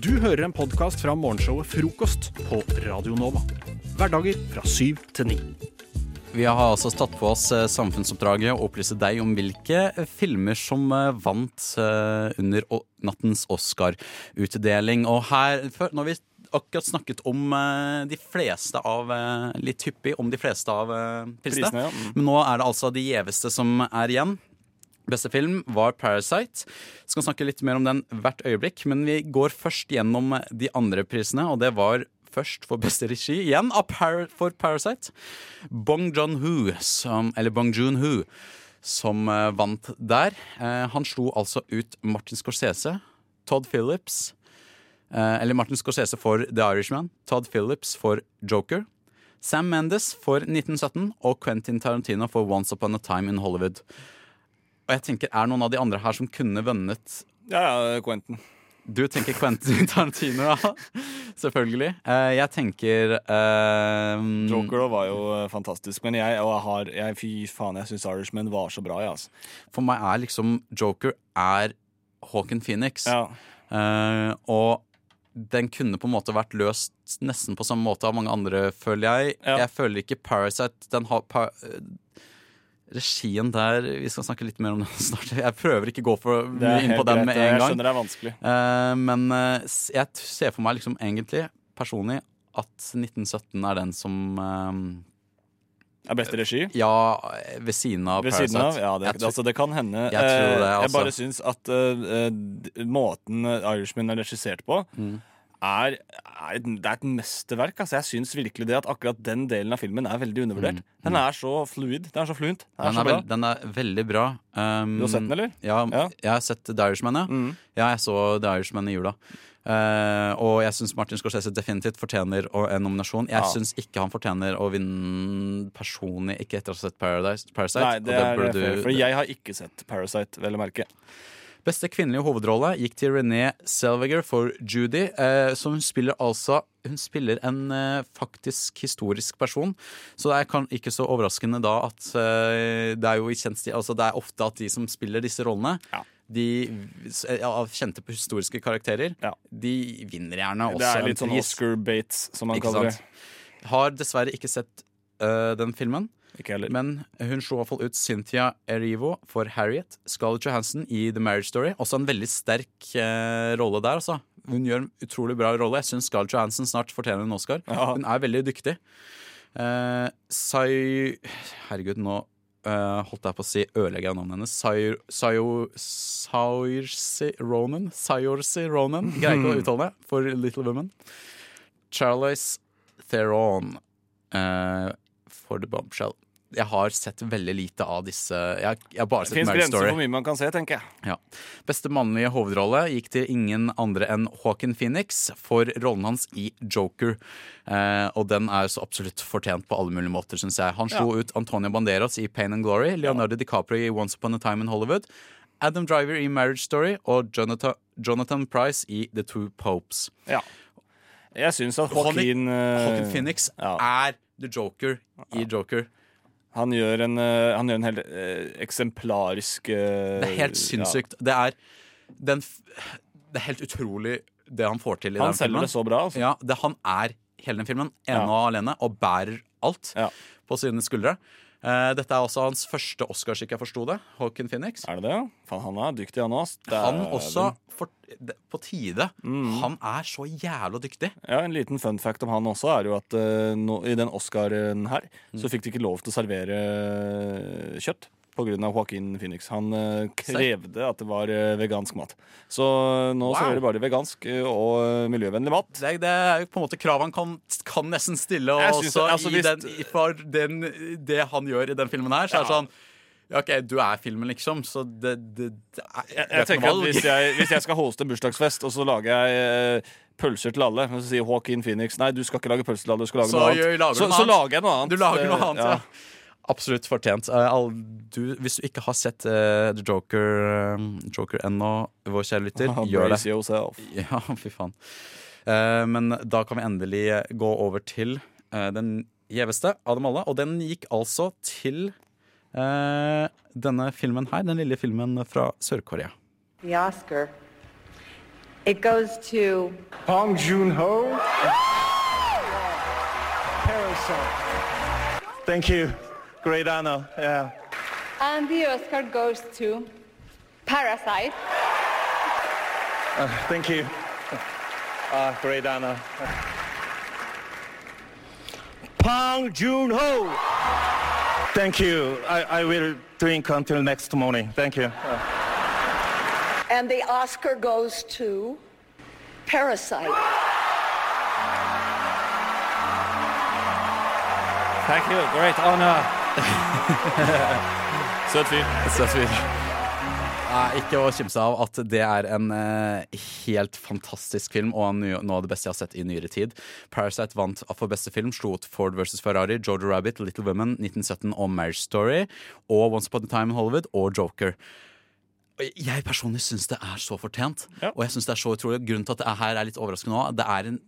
Du hører en podkast fra morgenshowet Frokost på Radio Nova. Hverdager fra syv til ni. Vi har altså tatt på oss eh, samfunnsoppdraget å opplyse deg om hvilke filmer som eh, vant eh, under nattens Oscar-utdeling. Og her, når vi akkurat snakket om eh, de fleste av eh, Litt hyppig om de fleste av eh, prisene. Prisene, ja. Mm. Men nå er det altså de gjeveste som er igjen. Beste film var Parasite. Skal snakke litt mer om den hvert øyeblikk, men vi går først gjennom de andre prisene, og det var først for beste regi igjen for Parasite. Bong Joon-ho, Eller Bong Joon-ho, som eh, vant der. Eh, han slo altså ut Martin Scorsese, Todd Phillips eh, Eller Martin Scorsese for The Irishman, Todd Phillips for Joker. Sam Mendes for 1917 og Quentin Tarantino for Once Upon a Time in Hollywood. Og jeg tenker, Er noen av de andre her som kunne vunnet Ja, ja, Quentin. Du tenker Quentin Tarantino, ja. Selvfølgelig. Eh, jeg tenker eh, Joker var jo eh, fantastisk. Men jeg, jeg har jeg, Fy faen, jeg syns Irishman var så bra, jeg, altså. For meg er liksom Joker er Hawken Phoenix. Ja. Uh, og den kunne på en måte vært løst nesten på samme måte av mange andre, føler jeg. Ja. Jeg føler ikke Parasite Den har par, Regien der Vi skal snakke litt mer om den snart. Jeg prøver ikke å gå for mye inn på den med en gang. skjønner det er vanskelig. Uh, men uh, jeg ser for meg liksom egentlig personlig at 1917 er den som uh, Er beste regi? Ja, ved siden av Ved Parasite. siden av? Ja, det, tror- altså, det kan hende. Jeg tror det, altså. Jeg bare syns at måten Irishman er regissert på, Mm. Er, er, det er et mesterverk. Altså, jeg syns virkelig det at akkurat den delen av filmen er veldig undervurdert. Den er så fluid. Den er så fluent. Den er Mm. Den er, bra. veld, den er veldig bra. Um, Du har sett den, eller? Ja, Ja. jeg har sett The Irishman, ja. Mm. Ja, jeg så The Irishman i jula. Uh, og jeg syns Martin Scorsese definitivt fortjener en nominasjon. Jeg Ja. syns ikke han fortjener å vinne personlig, ikke etter å ha sett Paradise, Parasite. Nei, det er fair, du- for jeg har ikke sett Parasite, vel å merke. Beste kvinnelige hovedrolle gikk til René Selviger for Judy. Eh, hun spiller altså Hun spiller en eh, faktisk historisk person. Så det er kan, ikke så overraskende da at eh, det er jo i kjent stil Altså det er ofte at de som spiller disse rollene, Ja. de ja, kjente på historiske karakterer, Ja. de vinner gjerne også Det er litt sånn. Oscar Bates, som man kaller sant? Har dessverre ikke sett uh, den filmen. Ikke heller. Men hun slo i hvert fall ut Cynthia Erivo for Harriet. Scarlett Johansson i The Marriage Story. Også en veldig sterk eh, rolle der, altså. Hun gjør en utrolig bra rolle. Jeg syns Scarlett Johansson snart fortjener en Oscar. Ja. Hun er veldig dyktig. Eh, Sai Herregud, nå eh, holdt jeg på å si ødelegger jeg navnet hennes. Sai- Sayo- Saoirse Ronan. Sayorsi Ronan. Greier ikke å uttale det. For Little Women. Charlize Theron eh, for The Bombshell. Jeg har sett veldig lite av disse. Jeg, jeg har bare sett fins Marriage Story. for hvor mye man kan se, tenker jeg. Ja. Beste mannlige hovedrolle gikk til ingen andre enn Hawken Phoenix for rollen hans i Joker. Eh, og den er så absolutt fortjent på alle mulige måter, syns jeg. Han slo ut Antonio Banderas i Pain and Glory, Leonardo DiCaprio i Once Upon a Time in Hollywood, Adam Driver i Marriage Story og Jonathan, Jonathan Price i The Two Popes. Ja. Jeg syns at Joaquin- Joaquin, eh, Phoenix ja. er The Joker i Joker. Han gjør en, eh, han gjør en helt eh, eksemplarisk eh, Det er helt sinnssykt. Det er den Det er helt utrolig det han får til i Ja. Han den selger det så bra, altså. Ja, det, han er hele den filmen, ene Ja. og alene, og bærer alt Ja. på sine skuldre. Eh, dette er også hans første Oscar, slik jeg forsto det. Hawken Phoenix. Er det det? Fan, han er dyktig, han òg. Han også, for, det- på tide. Han er så jævla dyktig. Ja, En liten fun fact om han også er jo at uh, no, i den Oscaren her Mm. så fikk de ikke lov til å servere eh, kjøtt pga. Joaquin Phoenix. Han eh, krevde at det var eh, vegansk mat. Så eh, nå Wow. serverer de bare vegansk og miljøvennlig mat. Det, det er jo på en måte krav han kan, kan nesten stille også det- altså, den, for den, det han gjør i den filmen her. Så er det sånn OK, du er filmen, liksom, så det, det, det er, Jeg, jeg tenker at hvis jeg, hvis jeg skal hoste en bursdagsfest, og så lager jeg eh, pølser til alle, og så sier Joaquin Phoenix nei, du skal ikke lage pølser til alle, du skal lage Så noe annet. lager Så, så lager jeg noe annet. Du lager noe annet, annet, ja. Absolutt fortjent. Eh, all- du, hvis du ikke har sett uh, The Joker, eh, Joker ennå, vår kjære lytter, gjør det. yourself. Ja, fy faen. Uh, men da kan vi endelig gå over til uh, den gjeveste av dem alle. Og den gikk altså til eh, denne filmen her, den lille filmen fra Sør-Korea. The Oscar It goes to Hong Joon-ho. Parasite. Thank you. Great honor. Yeah. and the Oscar goes to Parasite. Thank you. Ah, great honor. Bong Joon-ho. Thank you. I, I will drink until next morning. Thank you. And the Oscar goes to Parasite. Thank you. Great honor. Søt fyr. Søt fyr. Nei, ikke å kimse av at det er en eh, helt fantastisk film og noe av det beste jeg har sett i nyere tid. Parasite vant for beste film, slo ut Ford vs. Ferrari, Jojo Rabbit, Little Women, 1917 og Marriage Story. Og Once Upon a Time in Hollywood og Joker. Jeg personlig syns det er så fortjent. Ja. Og jeg synes det er så utrolig Grunnen til at det her er litt overraskende nå, det er en,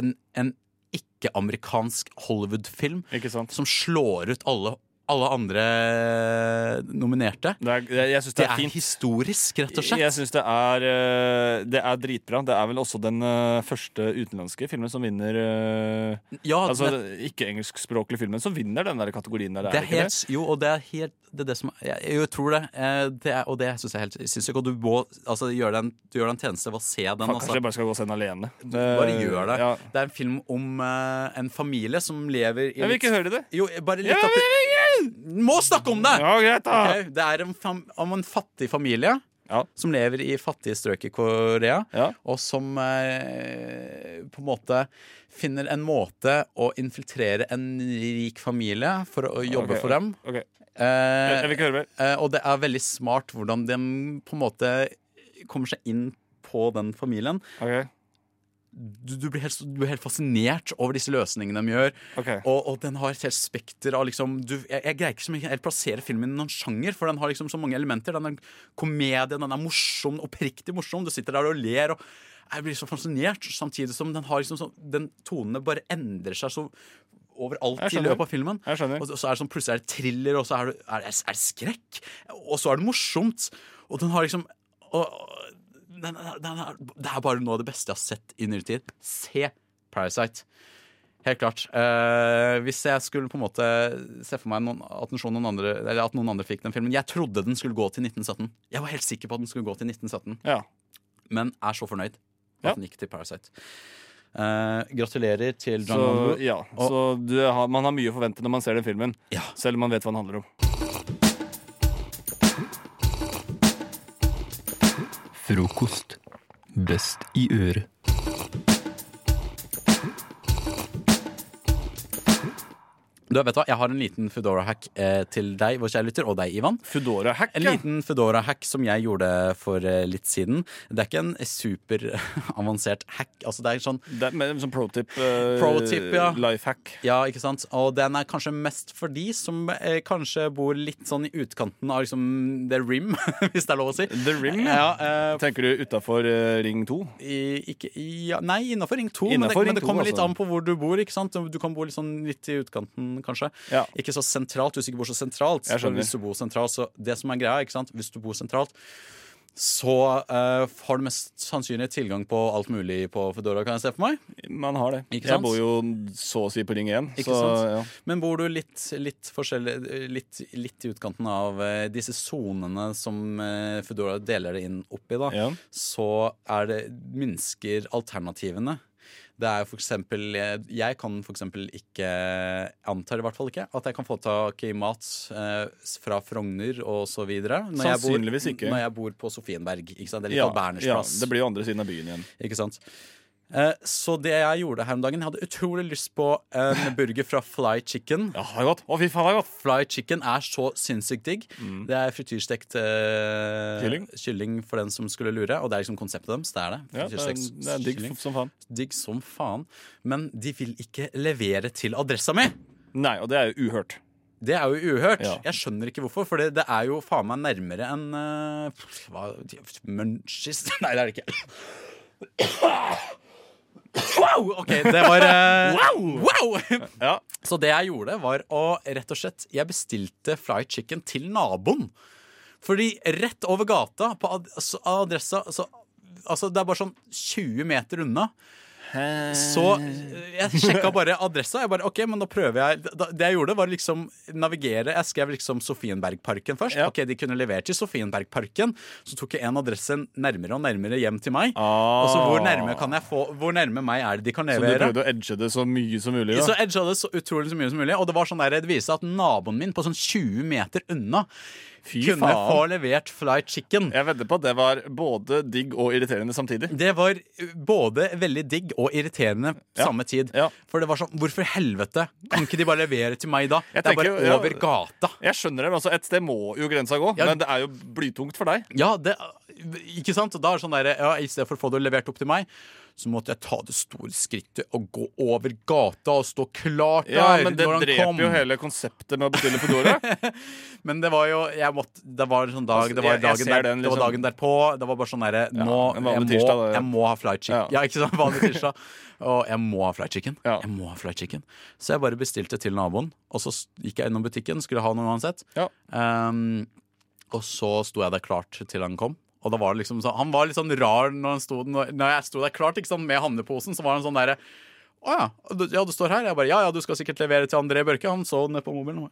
en, en ikke-amerikansk Hollywood-film Ikke sant? som slår ut alle, alle andre nominerte. Det er, jeg jeg det Det er er historisk, rett og slett. Jeg syns det eh, Det er dritbra. Det er vel også den eh, første utenlandske filmen som vinner eh, ja, Altså ikke-engelskspråklig filmen som vinner den der kategorien der. det er er helt, jo, og det er helt det er det som Jeg, jeg tror det. eh, det er, og det syns jeg helt sinnssykt. Og du må altså, gjøre deg en, du gjør en tjeneste ved å se den. Kanskje Altså. jeg bare skal gå og se den alene. Bare gjør det. Ja. Det er en film om uh, en familie som lever i Jeg vil ikke høre det. Jo, bare litt jeg, Må snakke om det! Ja, greit, da. okay, Det er en fam om en fattig familie Ja. som lever i fattige strøk i Korea, Ja. og som eh, på en måte finner en måte å infiltrere en rik familie for å jobbe okay, for dem. ok. Eh, Jeg, vil ikke høre mer. eh, og det er veldig smart hvordan de på en måte kommer seg inn på den familien. Ok, Du, du, blir helt, du blir helt fascinert over disse løsningene de gjør. Okay. Og, og den har et helt spekter av liksom du, jeg, jeg greier ikke helt plassere filmen i noen sjanger, for den har liksom så mange elementer. Den er komedie, den er morsom, oppriktig morsom. Du sitter der og ler. og jeg blir så fascinert, samtidig som den har liksom sånn Den tonene bare endrer seg så overalt i løpet av filmen. Og så er det sånn plutselig er det thriller, og så er det, er det, er det skrekk. Og så er det morsomt. Og den har liksom og, den, den er, Det er bare noe av det beste jeg har sett i nyere tid. Se Parasite. Helt klart. Uh, hvis jeg skulle på en måte se for meg noen, at, noen andre, eller at noen andre fikk den filmen Jeg trodde den skulle gå til 1917. Jeg var helt sikker på at den skulle gå til 1917, Ja. men er så fornøyd at Ja. den gikk til Parasite. Eh, gratulerer til John Så, ja. Og- så du har, man har mye å forvente når man ser den filmen. Ja. Selv om man vet hva den handler om. Frokost. Best i øret. Du, vet du hva? Jeg har en liten Foodora-hack eh, til deg, vår kjære lytter, og deg, Ivan. Foodora-hack, En liten Foodora-hack som jeg gjorde for eh, litt siden. Det er ikke en superavansert hack. Altså det er sånn Det er mer sånn pro tip. eh, Pro tip, ja. Life hack. Ja, ikke sant? Og den er kanskje mest for de som eh, kanskje bor litt sånn i utkanten av liksom the rim, hvis det er lov å si. The Rim? Ja, eh, Tenker du utafor Ring 2? i, ikke, ja, nei, innafor Ring 2. Men det, Innenfor Ring men det 2, kommer litt altså. an på hvor du bor. ikke sant? Du kan bo litt, sånn, litt i utkanten, kanskje. Ja. Ikke så sentralt, hvis du ikke bor så sentralt. Hvis du bor sentralt, så det som er greia, ikke sant? hvis du bor sentralt, så uh, har du mest sannsynlig tilgang på alt mulig på Foodora, kan jeg se for meg. Man har det. Jeg bor jo så å si på Ring 1. Ikke så? Ja. Men bor du litt, litt, forskjellig, litt, litt i utkanten av uh, disse sonene som uh, Foodora deler det inn opp i, da, Ja. så er det minsker alternativene. Det er jo for eksempel Jeg, jeg kan for eksempel ikke Antar i hvert fall ikke at jeg kan få tak i mat eh, fra Frogner og så videre. Bor- Sannsynligvis ikke. Når jeg bor på Sofienberg. Ikke sant? Eller Ja, på Berners ja, det blir jo andre siden av byen igjen. Ikke sant? Eh, så det jeg gjorde her om dagen Jeg hadde utrolig lyst på en burger fra Fly Chicken. Ja, det er godt. Å, fy faen, det er godt. Fly chicken er så sinnssykt digg. Det er frityrstekt eh, Kylling. kylling for den som skulle lure. Og det er liksom konseptet deres. Det er det. Ja, det, er, det er digg kylling. som faen. Digg som faen. Men de vil ikke levere til adressa mi! Nei, og det er jo uhørt. Det er jo uhørt. Ja. Jeg skjønner ikke hvorfor, for det, det er jo faen meg nærmere enn uh, Munchies Nei, det er det ikke. Wow! OK, det var eh, wow! Ja. Så det jeg gjorde, var å rett og slett Jeg bestilte fried chicken til naboen. Fordi rett over gata, på ad altså, adressa så altså, det er bare sånn 20 meter unna. Så eh, jeg sjekka bare adressa. Jeg bare, ok, men da prøver jeg Det jeg gjorde, var liksom navigere. Jeg skrev liksom Sofienbergparken først. Ja. Ok, De kunne levert til Sofienbergparken. Så tok jeg en adresse nærmere og nærmere hjem til meg. Ah. Og så hvor nærme kan jeg få Hvor nærme meg er det de kan levere? Så du prøvde å edge det så mye som mulig? Så edge edga det så utrolig så mye som mulig. Og det var sånn der, det viste at naboen min på sånn 20 meter unna Fy kunne faen. få levert fried chicken. Jeg vedder på at det var både digg og irriterende samtidig. Det var uh, både veldig digg og irriterende Ja. samme tid. Ja. For det var sånn, hvorfor helvete kan ikke de bare levere til meg da? Jeg det er bare jo, over ja. gata. Jeg skjønner det, men altså, Et sted må jo grensa gå, Ja. men det er jo blytungt for deg. Ja, det, ikke sant? Og da er det sånn der, ja, I stedet for å få det levert opp til meg, så måtte jeg ta det store skrittet og gå over gata og stå klart der Ja, Men det dreper kom. jo hele konseptet med å bestille Foodora. Men det var jo jeg måtte, Det var en sånn dag Altså, Det var dagen, der, den det var liksom- dagen derpå. Det var bare sånn derre Nå jeg, må, tirsdag, ja. jeg må ha flight chicken. Ja. Ja, ikke sant? Vanlig tirsdag. Og jeg må ha fried chicken. Ja. Jeg må ha fried chicken. Så jeg bare bestilte til naboen, og så gikk jeg innom butikken, skulle ha noe uansett. Ja. Um, og så sto jeg der klart til han kom. Og da var det liksom så, Han var litt sånn rar når, sto, når, jeg sto der klart ikke sant, med handleposen. Så var han sånn derre Å ja, ja, du står her? Jeg bare Ja ja, du skal sikkert levere til André Børke. Han så ned på mobilen.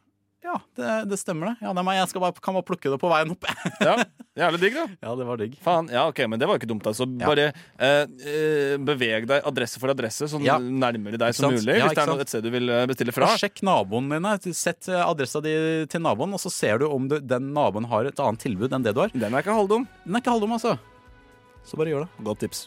Ja, det, det stemmer det. Ja, meg. Jeg skal bare, kan bare plukke det på veien opp. Ja, Jævlig digg, da. ja, det var digg. Faen, ja, ok, Men det var jo ikke dumt. altså Ja. Bare eh, eh, beveg deg adresse for adresse, sånn Ja. nærmere deg som mulig. Hvis det er noe, et sted du vil eh, bestille fra. Og sjekk naboen dine. Sett eh, adressa di til naboen, og så ser du om du, den naboen har et annet tilbud enn det du har. Den er ikke halvdum. Den er ikke halvdum, altså. Så bare gjør det. Godt tips.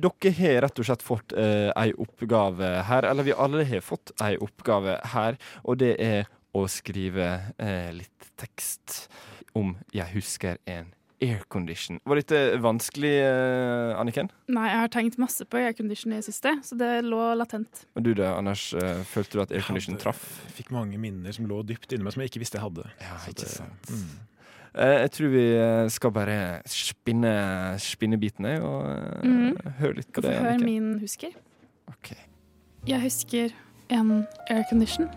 Dere har rett og slett fått eh, ei oppgave her, eller vi alle har fått ei oppgave her, og det er å skrive eh, litt tekst om 'Jeg husker en aircondition'. Var dette vanskelig, eh, Anniken? Nei, jeg har tenkt masse på aircondition i det siste, så det lå latent. Og du da, Anders, eh, følte du at aircondition traff? Jeg Fikk mange minner som lå dypt inni meg, som jeg ikke visste jeg hadde. Ja, ikke det- sant. Mm. Eh, jeg tror vi eh, skal bare spinne, spinne bitene og mm. Høre litt på det. Hør min husker. Okay. Jeg husker en aircondition.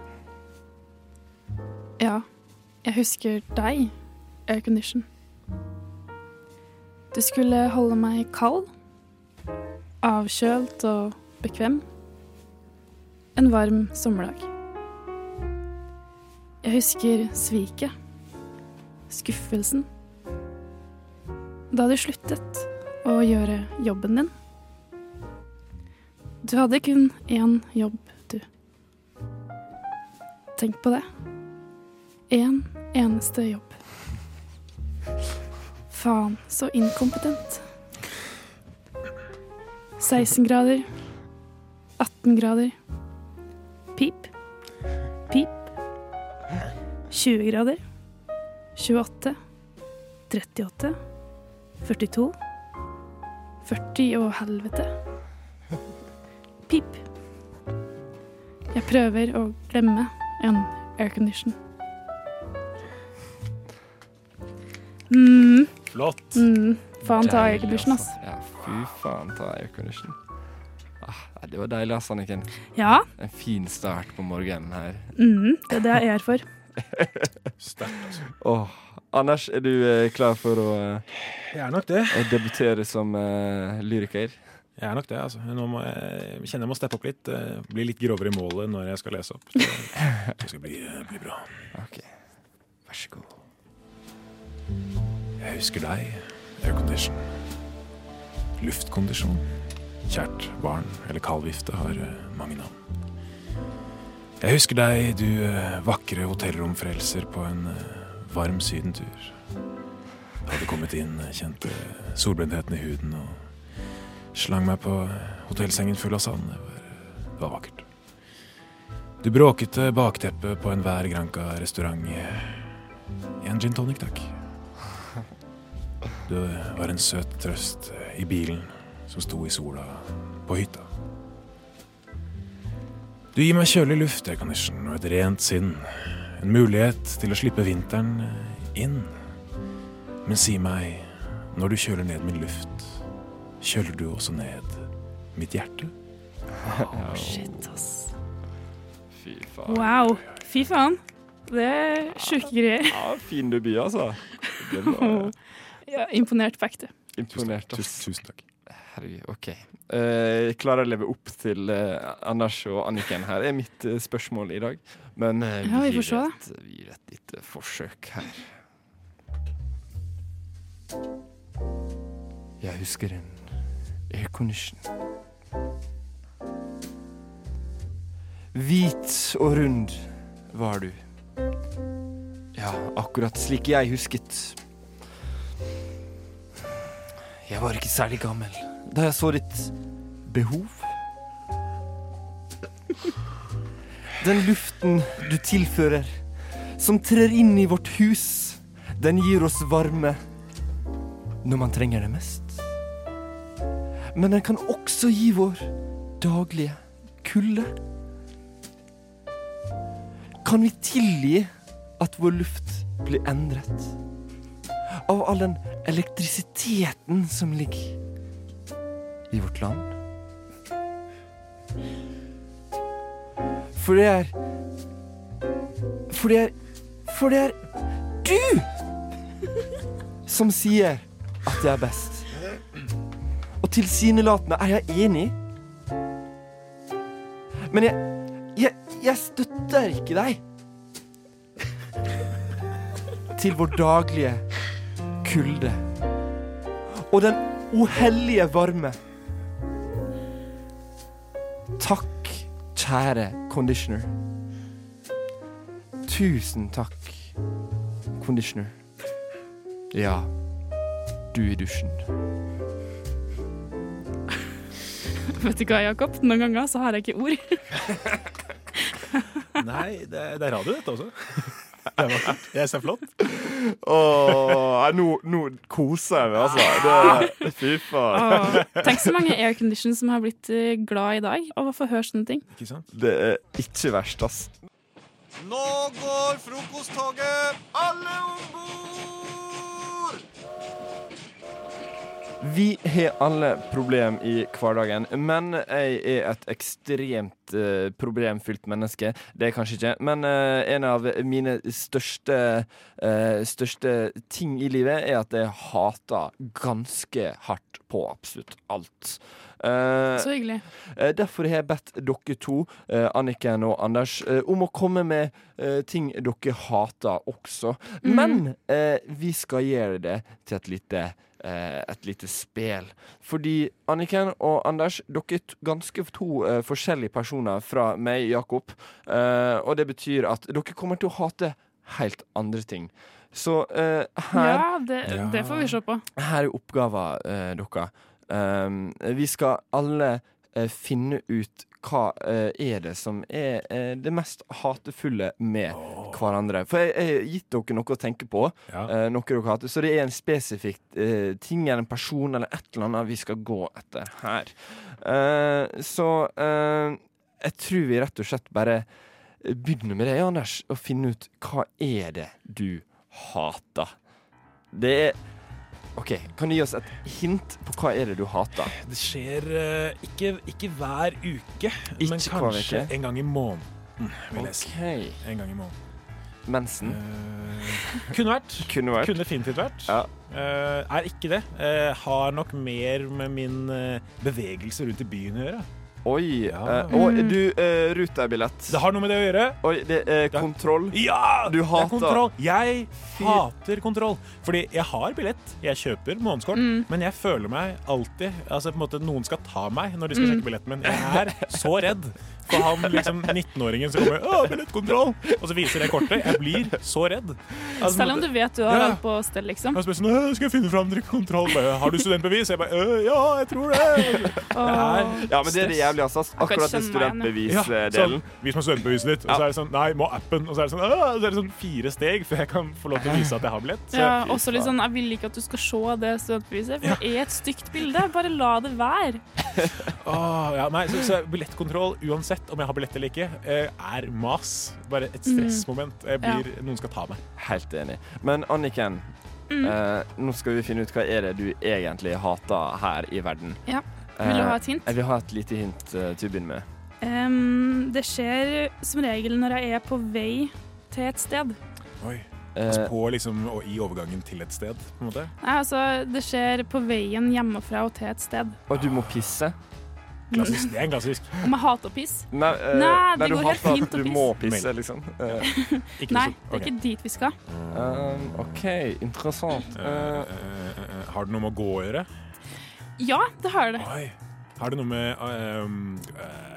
Ja, jeg husker deg, aircondition. Du skulle holde meg kald, avkjølt og bekvem. En varm sommerdag. Jeg husker sviket, skuffelsen. Da du sluttet å gjøre jobben din. Du hadde kun én jobb, du. Tenk på det. Én eneste jobb. Faen, så inkompetent. 16 grader. 18 grader. Pip. Pip. 20 grader. 28. 38. 42. 40 og helvete. Pip. Jeg prøver å glemme en aircondition. Mm, Flott. mm, faen ta aircondition, ass. altså. Ja, fy faen ta aircondition. Ah, det var deilig, ass, Anniken. Ja, En fin start på morgenen her. mm, det er det jeg er for. Sterkt, altså. Oh. Anders, er du eh, klar for å eh, Jeg er nok det. debutere som eh, lyriker? Jeg er nok det, altså. Nå må jeg, jeg kjenner jeg må steppe opp litt. eh, Bli litt grovere i målet når jeg skal lese opp. Så det skal bli, eh, bli bra. Ok, vær så god. Jeg husker deg, aircondition. Luftkondisjon. Kjært barn eller kald vifte har eh, mange navn. Jeg husker deg, du eh, vakre hotellromfrelser på en eh, varm sydentur. Jeg Hadde kommet inn, eh, kjente solblindheten i huden og slang meg på hotellsengen full av sand. Det var, det var vakkert. Du bråkete bakteppet på enhver Granca-restaurant. En gin tonic, takk. Du var en søt trøst i bilen som sto i sola på hytta. Du gir meg kjølig luft, aircondition, og et rent sinn. En mulighet til å slippe vinteren inn. Men si meg, når du kjøler ned min luft, kjøler du også ned mitt hjerte? Shit, ass. Fy faen. Wow. Fy faen. Det er sjuke greier. Ja, fin debut, altså. Var Ja, imponert på ekte. imponert. ass. Tusen, tusen takk. Herregud, OK. Jeg klarer å leve opp til uh, Anders og Anniken her, er mitt uh, spørsmål i dag. Men Ja, vi gir et, vi gir et lite forsøk her. Jeg husker en aircondition. Hvit og rund var du. Ja, akkurat slik jeg husket. Jeg var ikke særlig gammel da jeg så ditt behov. Den luften du tilfører, som trer inn i vårt hus, den gir oss varme når man trenger det mest. Men den kan også gi vår daglige kulde. Kan vi tilgi at vår luft blir endret? Av all den elektrisiteten som ligger i vårt land? For det er For det er For det er du som sier at det er best. Og tilsynelatende er jeg enig. Men jeg, jeg, jeg støtter ikke deg. Til vår daglige kulde. Og den uhellige varme. Takk, kjære conditioner. Tusen takk, conditioner. Ja, du i dusjen. Vet du hva, Jakob? Noen ganger så har jeg ikke ord. Nei, det, er- det er radio, dette også. Det er vakkert. Jeg ser flott. Åh, nå, nå koser jeg meg, altså. Det, fy faen. Tenk så mange airconditions som har blitt eh, glad i dag av å få høre sånne ting. Ikke sant? Det er ikke verst, ass. Nå går frokosttoget! Alle om bord! Vi har alle problem i hverdagen, men jeg er et ekstremt eh, problemfylt menneske. Det er jeg kanskje ikke, men eh, en av mine største, eh, største ting i livet er at jeg hater ganske hardt på absolutt alt. Så hyggelig. Derfor har jeg bedt dere to, Anniken og Anders, om å komme med ting dere hater også. Men eh, vi skal gjøre det til et lite et lite spel. Fordi Anniken og Anders, dere er ganske to eh, forskjellige personer fra meg, Jakob. Eh, og det betyr at dere kommer til å hate helt andre ting. Så eh, her Ja, det, det får vi se på. her er oppgaven eh, deres. Um, vi skal alle eh, finne ut hva eh, er det som er eh, det mest hatefulle med hverandre. For jeg har gitt dere noe å tenke på, Ja. eh, noe dere hater. Så det er en spesifikk eh, ting eller en person eller et eller annet vi skal gå etter her. Eh, så eh, jeg tror vi rett og slett bare begynner med det, Anders, og finne ut hva er det du hater. Det er OK, kan du gi oss et hint på hva er det du hater? Det skjer uh, ikke, ikke hver uke, men Ikke hver kanskje en gang i måneden. Vil jeg si. En gang i måneden. Mensen. Uh, kunne vært. Kunne vært. Kunne definitivt vært. Ja. Uh, er ikke det. Har nok mer med min bevegelse rundt i byen å gjøre. Oi. Ja. eh, og du, uh, Ruter-billett. Det har noe med det å gjøre. Oi, det er kontroll. Ja! Du Det er hater kontroll. Jeg hater kontroll. Fordi jeg har billett, jeg kjøper månedskort, men jeg føler meg alltid Altså på en måte Noen skal ta meg når de skal sjekke billetten min. Jeg er så redd for han liksom 19-åringen som kommer Å, billettkontroll! Og så viser det kortet. Jeg blir så redd. Altså, Selv om du vet du har Ja. alt på stell, liksom. Jeg spør sånn «Øh, Skal jeg finne fram kontroll? Bare, har du studentbevis? Jeg bare «Øh, Ja, jeg tror det. Åh. Ja, men det er det jævlig jævlig assas. Akkurat den studentbevisdelen. vis meg studentbeviset ditt. Og så er det sånn Nei, må appen. Og så er det sånn, så er det sånn fire steg før jeg kan få lov til å vise at jeg har billett. Så, Ja, også litt sånn, Jeg vil ikke at du skal se det studentbeviset, for det er et stygt bilde. Bare la det være. oh, ja, nei, så, så billettkontroll, uansett om jeg har billett eller ikke, eh, er mas. Bare et stressmoment. Jeg blir, Noen skal ta meg. Helt enig. Men Anniken, Mm. eh, nå skal vi finne ut hva er det du egentlig hater her i verden. Ja. Vil du ha et hint? Eh, Jeg vil ha et lite hint eh, til å begynne med. Um, det skjer som regel når jeg er på vei til et sted. Oi. Eh, Altså på liksom, og i overgangen til et sted, på en måte. Nei, altså, det skjer på veien hjemmefra og til et sted. og du må pisse? Klassisk. Det er en klassisk. Om jeg hater å pisse? Nei, uh, Nei, det nei, går helt fint å pisse. du må pisse, liksom. Uh, Ikke Nei, det er ikke dit vi skal. um, OK, interessant. Uh, Eh, eh, eh, har det noe med å gå å gjøre? Ja, det har det. Oi. Har det noe med ehm, uh,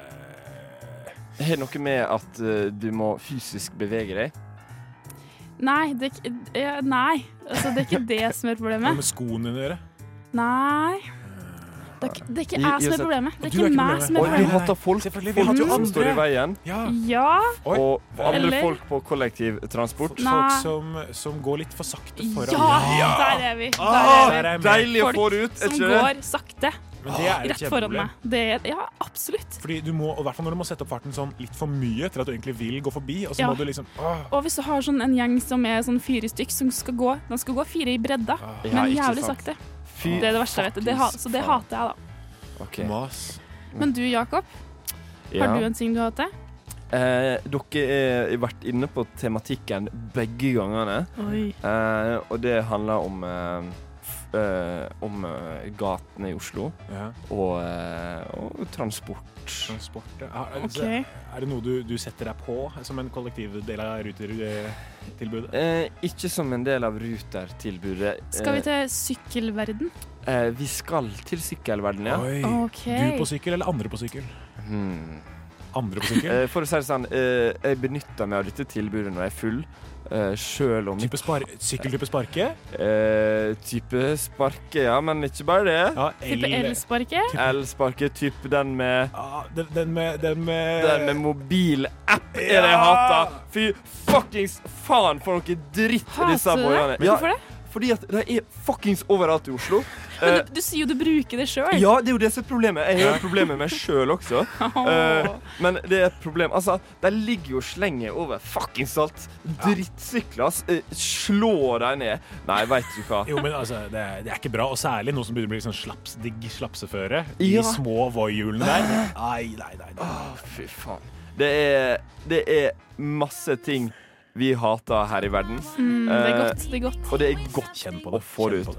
har det noe med at uh, du må fysisk bevege deg? Nei, det nei. Altså, det er ikke det som er problemet. Hva med skoene dine? Nei. Det er det er ikke jeg som er problemet. Det er Du er ikke meg problemet. som er Og vi problemet. hater folk, Selvfølgelig, vi folk jo som står i veien. Ja. Ja, Og andre Eller- folk på kollektivtransport. Folk som, som går litt for sakte foran. ja, der er vi. Der Ah, er vi. Deilig å få det ut, er Som ikke det? går sakte Men det er et rett foran meg. Det er, ja, absolutt. Fordi du må, og hvert fall når du må sette opp farten sånn litt for mye til at du egentlig vil gå forbi, og så Ja. må du liksom åh. Og hvis du har sånn en gjeng som er sånn fire stykk som skal gå De skal gå fire i bredda, Ja, men jævlig sant. sakte. Fy Det er det verste jeg vet. Det ha, så det hater jeg, da. Okay. Mas. Men du, Jakob, Ja. har du en ting du hater? Eh, dere har vært inne på tematikken begge gangene. Eh, og det handler om eh, eh, om eh, gatene i Oslo Ja. og, eh, og transport. Transport. ja. Er, er- er det noe du, du setter deg på som en kollektiv del av rutertilbudet? Eh, ikke som en del av Ruter-tilbudet. Skal vi til sykkelverden? Eh, vi skal til sykkelverden, ja. Oi. Okay. Du på sykkel eller andre på sykkel? Hmm. Andre på sykkel? Eh, for å si det sånn, eh, jeg benytter meg av dette tilbudet når jeg er full. Uh, Sjøl om Type spar sykkeltype sparke? Uh, type sparke, ja, men ikke bare det. Ja, Type elsparke? Elsparke, type den med Ja, den, den med Den med, Den med mobilapp er det jeg hater. Fy fuckings faen for noe dritt disse Hater du det? boyene. Hvorfor det? Fordi at de er fuckings overalt i Oslo. Men Eh, du, du sier jo du bruker det sjøl. ja, det er jo det som er problemet. Jeg har problemer med meg sjøl også. Eh, men det er et problem. Altså, de ligger jo og slenger over fuckings alt. Drittsykler. ass. Eh, slå dem ned. Nei, veit du hva. Jo, men altså, det er, det er ikke bra. Og særlig nå som begynner å bli sånn slaps, digg slapseføre. Ja. Små Voi-hjulene der. Nei, nei, nei. nei. Å, fy faen. Det er, det er masse ting vi hater her i verden. Mm, det er godt. Det er godt. Og det er godt Kjenn på å det. få det ut.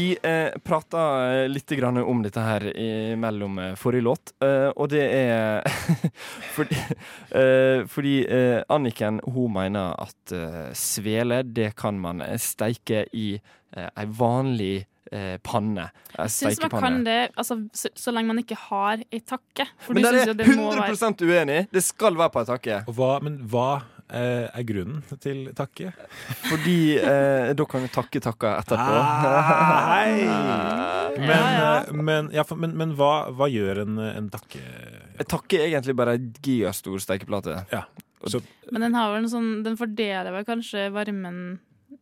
Vi eh, prata eh, litt grann om dette her i, mellom eh, forrige låt, eh, og det er fordi, eh, fordi eh, Anniken hun mener at eh, svele det kan man steike i eh, ei vanlig eh, panne. Jeg syns man kan det altså, så, så lenge man ikke har ei takke. For Men du der er jeg 100 være uenig. Det skal være på ei takke. Og hva, men hva er grunnen til takke? Fordi eh, da kan vi takke takka etterpå. Ah, hei! Men, Ja, ja. eh, men, ja, for, men, men hva, hva gjør en, en takke Takke er egentlig bare ei gigastor stekeplate. Ja. Så, Men den har vel en sånn Den fordeler vel kanskje varmen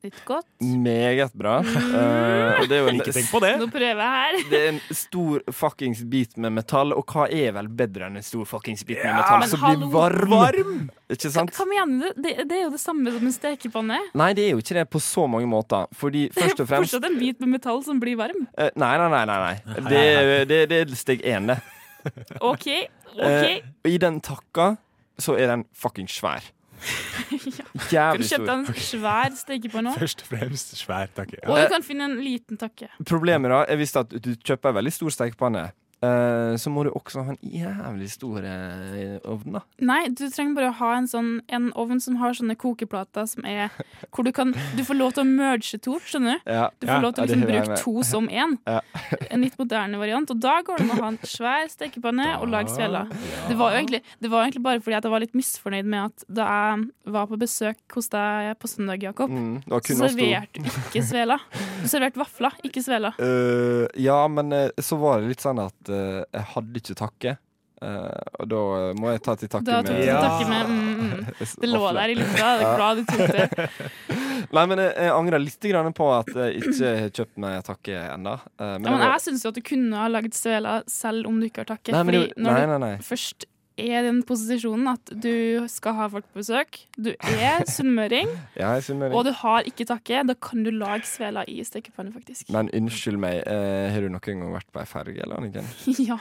litt godt? Meget bra. Eh, og det er jo en, ikke tenk på det! Nå prøver jeg her. det er en stor fuckings bit med metall, og hva er vel bedre enn en stor fuckings bit med metall ja, som blir varm? Varm! Ikke sant? Hva mener du? Det, det er jo det samme som en stekepanne. Nei, det er jo ikke det på så mange måter. Fordi først og fremst Fortsatt en bit med metall som blir varm. Uh, Nei, nei, nei. nei, nei. Det, det, det er steg én, det. OK. OK. Uh, I den takka så er den fuckings svær. ja. Kan du Jævlig kjøpe stor. deg en svær stekepanne? Først og fremst svær takke. Og du kan finne en liten takke. Problemet da, er visst at du kjøper en veldig stor stekepanne, eh, så må du også ha en jævlig stor eh, ovn, da. Nei, du trenger bare å ha en sånn En ovn som har sånne kokeplater som er Hvor du kan Du får lov til å merge to, skjønner du? Ja. Du får Ja, lov til å liksom bruke to som én. Ja. En litt moderne variant. Og da går det an å ha en svær stekepanne og lage sveler. Det var egentlig, det var egentlig bare fordi jeg var litt misfornøyd med at da jeg var på besøk hos deg på søndag, Jakob, Mm, så serverte du ikke sveler. Du serverte vafler, ikke sveler. Uh, ja, men så var det litt sånn at eh, jeg hadde ikke takke. Uh, og da eh, må jeg ta til takke Da tok med du med mm, mm. Det lå der i lufta. Jeg er glad du tok det. Nei, men jeg, jeg angrer litt grann på at jeg ikke har kjøpt meg takke ennå. Eh, Ja, men jeg, jeg syns jo at du kunne ha lagd sveler selv om du ikke har takke. Nei, Fordi du, når nei, nei, du først er i den posisjonen at du skal ha folk på besøk, du er sunnmøring, og du har ikke takke, da kan du lage svela i stekepanne, faktisk. Men unnskyld meg, eh, har du noen gang vært på ei ferge, eller noe? ja.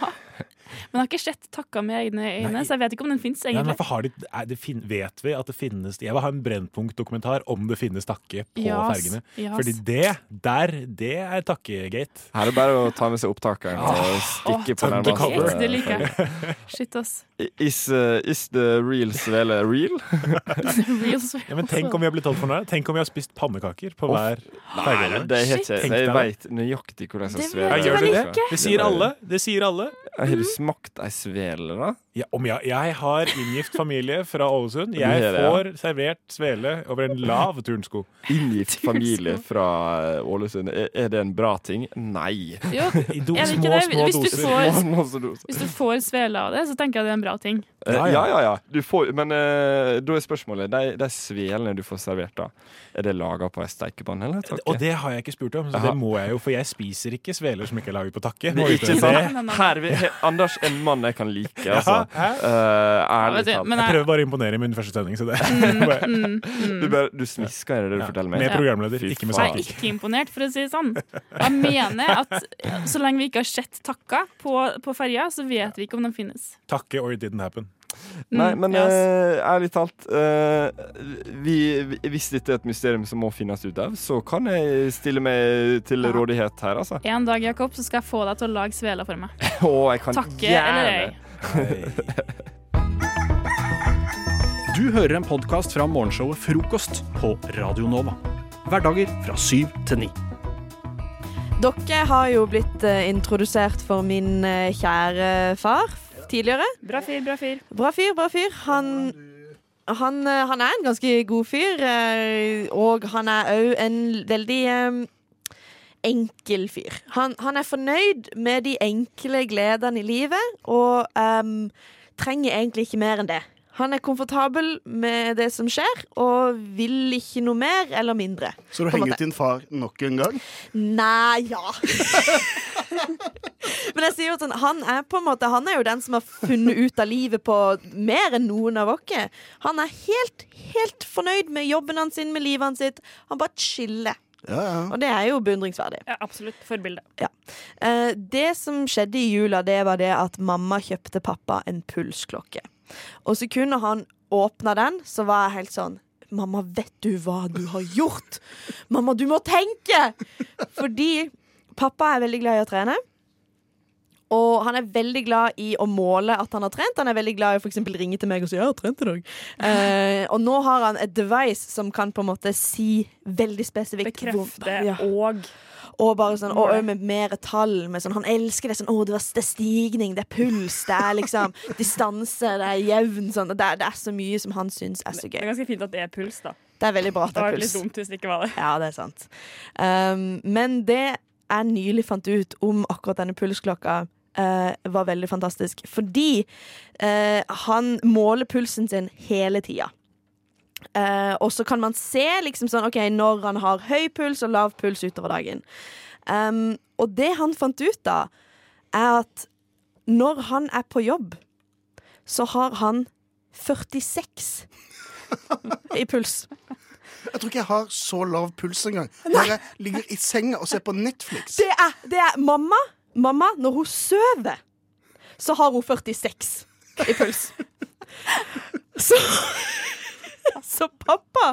Men jeg har ikke sett takka med egne øyne, så jeg vet ikke om den fins, egentlig. de, er vet vi at det finnes Jeg vil ha en Brennpunkt-dokumentar om det finnes takke på yes, fergene. Yes. Fordi det der, det er takkegate. Her er det bare å ta med seg opptakeren og stikke på den undercover. Det liker jeg. Shit, ass. Is, uh, is the real svele real? Ja, men tenk om vi har blitt holdt for noe. Tenk om vi har spist pannekaker på hver Nei, ferge. det er ikke Tenk jeg. Veit nøyaktig hvordan sveler. vet Ja, gjør du det? Det sier alle. Det sier alle. Du smakt ei svele, da? Ja, om jeg, jeg har inngift familie fra Ålesund. Jeg det det, ja. får servert svele over en lav turnsko. Inngift familie fra eh, Ålesund. Er, er det en bra ting? Nei. Jo, I do, små, det? små Hvis du doser. får, Små- små doser. hvis du får svele av det, så tenker jeg det er en bra ting. Eh, Ja, Ja, ja. ja, får, men uh, da er spørsmålet De, de svelene du får servert, da er det laga på ei steikepanne? eller takke? Og det har jeg ikke spurt om, så Aha. det må jeg jo, for jeg spiser ikke sveler som ikke er laget på takke. Det er ikke sant? Her vi, Anders en mann jeg kan like, altså. Eh, ærlig talt. men Jeg prøver bare å imponere i min første sending, så det Mm, mm. Du, bare, du smisker, er det du Ja, forteller meg? Med programleder, ikke med saker. Jeg er ikke imponert, for å si det sånn. Jeg mener at så lenge vi ikke har sett takka på, på ferja, så vet vi ikke om den finnes. Takke or it didn't happen. Nei, Mm, men yes. ass. eh, ærlig talt uh, vi, vi, Hvis dette er et mysterium som må finnes ut av, så kan jeg stille meg til Ja. rådighet her, altså. En dag, Jakob, så skal jeg få deg til å lage sveler for meg. oh, jeg kan Takke eller ei. Du hører en podkast fra morgenshowet Frokost på Radio Nova. Hverdager fra syv til ni. Dere har jo blitt eh, introdusert for min eh, kjære far tidligere. Bra fyr, bra fyr. Bra fyr, bra fyr. Han, han, eh, han er en ganske god fyr, og han er òg en veldig enkel fyr. Han, han er fornøyd med de enkle gledene i livet, og um, trenger egentlig ikke mer enn det. Han er komfortabel med det som skjer, og vil ikke noe mer eller mindre. Så du måte. din far nok en gang? Nei, ja. Men jeg sier jo sånn, han er på en måte Han er jo den som har funnet ut av livet på mer enn noen av oss. Han er helt, helt fornøyd med jobben hans, sin, med livet hans sitt. Han bare chiller. Ja, ja. Og det er jo beundringsverdig. Ja, absolutt. Forbilde. Ja. Eh, det som skjedde i jula, det var det at mamma kjøpte pappa en pulsklokke. Og sekundet han åpna den, så var jeg helt sånn Mamma, vet du hva du har gjort? Mamma, du må tenke! Fordi pappa er veldig glad i å trene. Og han er veldig glad i å måle at han har trent. Han er veldig glad i å for ringe til meg og si 'jeg har trent i dag'. Eh, og nå har han et device som kan på en måte si veldig spesifikt Bekrefte Ja. og Og bare sånn, og, og med mer tall. Med sånn, han elsker det sånn Å, det, var, det er stigning, det er puls, det er liksom distanse, det er jevn sånn. Det er, det er så mye som han syns er så gøy. Det er ganske fint at det er puls, da. Det er veldig bra at Det det var er litt dumt hvis det ikke var det. Ja, det er sant. Um, men det jeg nylig fant ut om akkurat denne pulsklokka, eh, var veldig fantastisk. Fordi eh, han måler pulsen sin hele tida. Eh, og så kan man se liksom sånn, okay, når han har høy puls og lav puls utover dagen. Um, og det han fant ut av, er at når han er på jobb, så har han 46 i puls. Jeg tror ikke jeg har så lav puls engang. Når jeg ligger i senga og ser på Netflix. Det er, det er mamma mamma, når hun sover, så har hun 46 i puls. Så Altså, pappa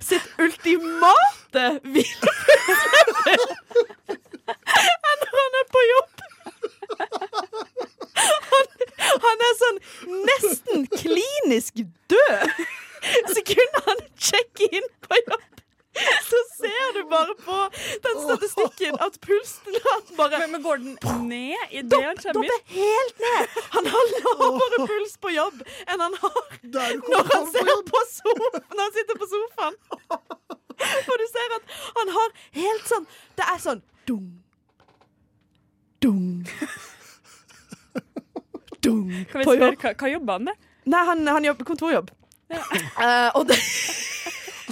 sitt ultimate hvilepuls når han er på jobb. Han, han er sånn nesten klinisk død. Så kunne han sjekke inn på jobb. så ser du bare på den statistikken at pulsen hans bare Men går den ned i det han kommer Dopper helt ned! Han har lavere puls på jobb enn han har når han, ser på når han sitter på sofaen. For du ser at han har helt sånn Det er sånn dung, dung, dung Kan vi spørre, hva, hva jobber han med? Nei, han, han jobber kontorjobb. Eh, og det,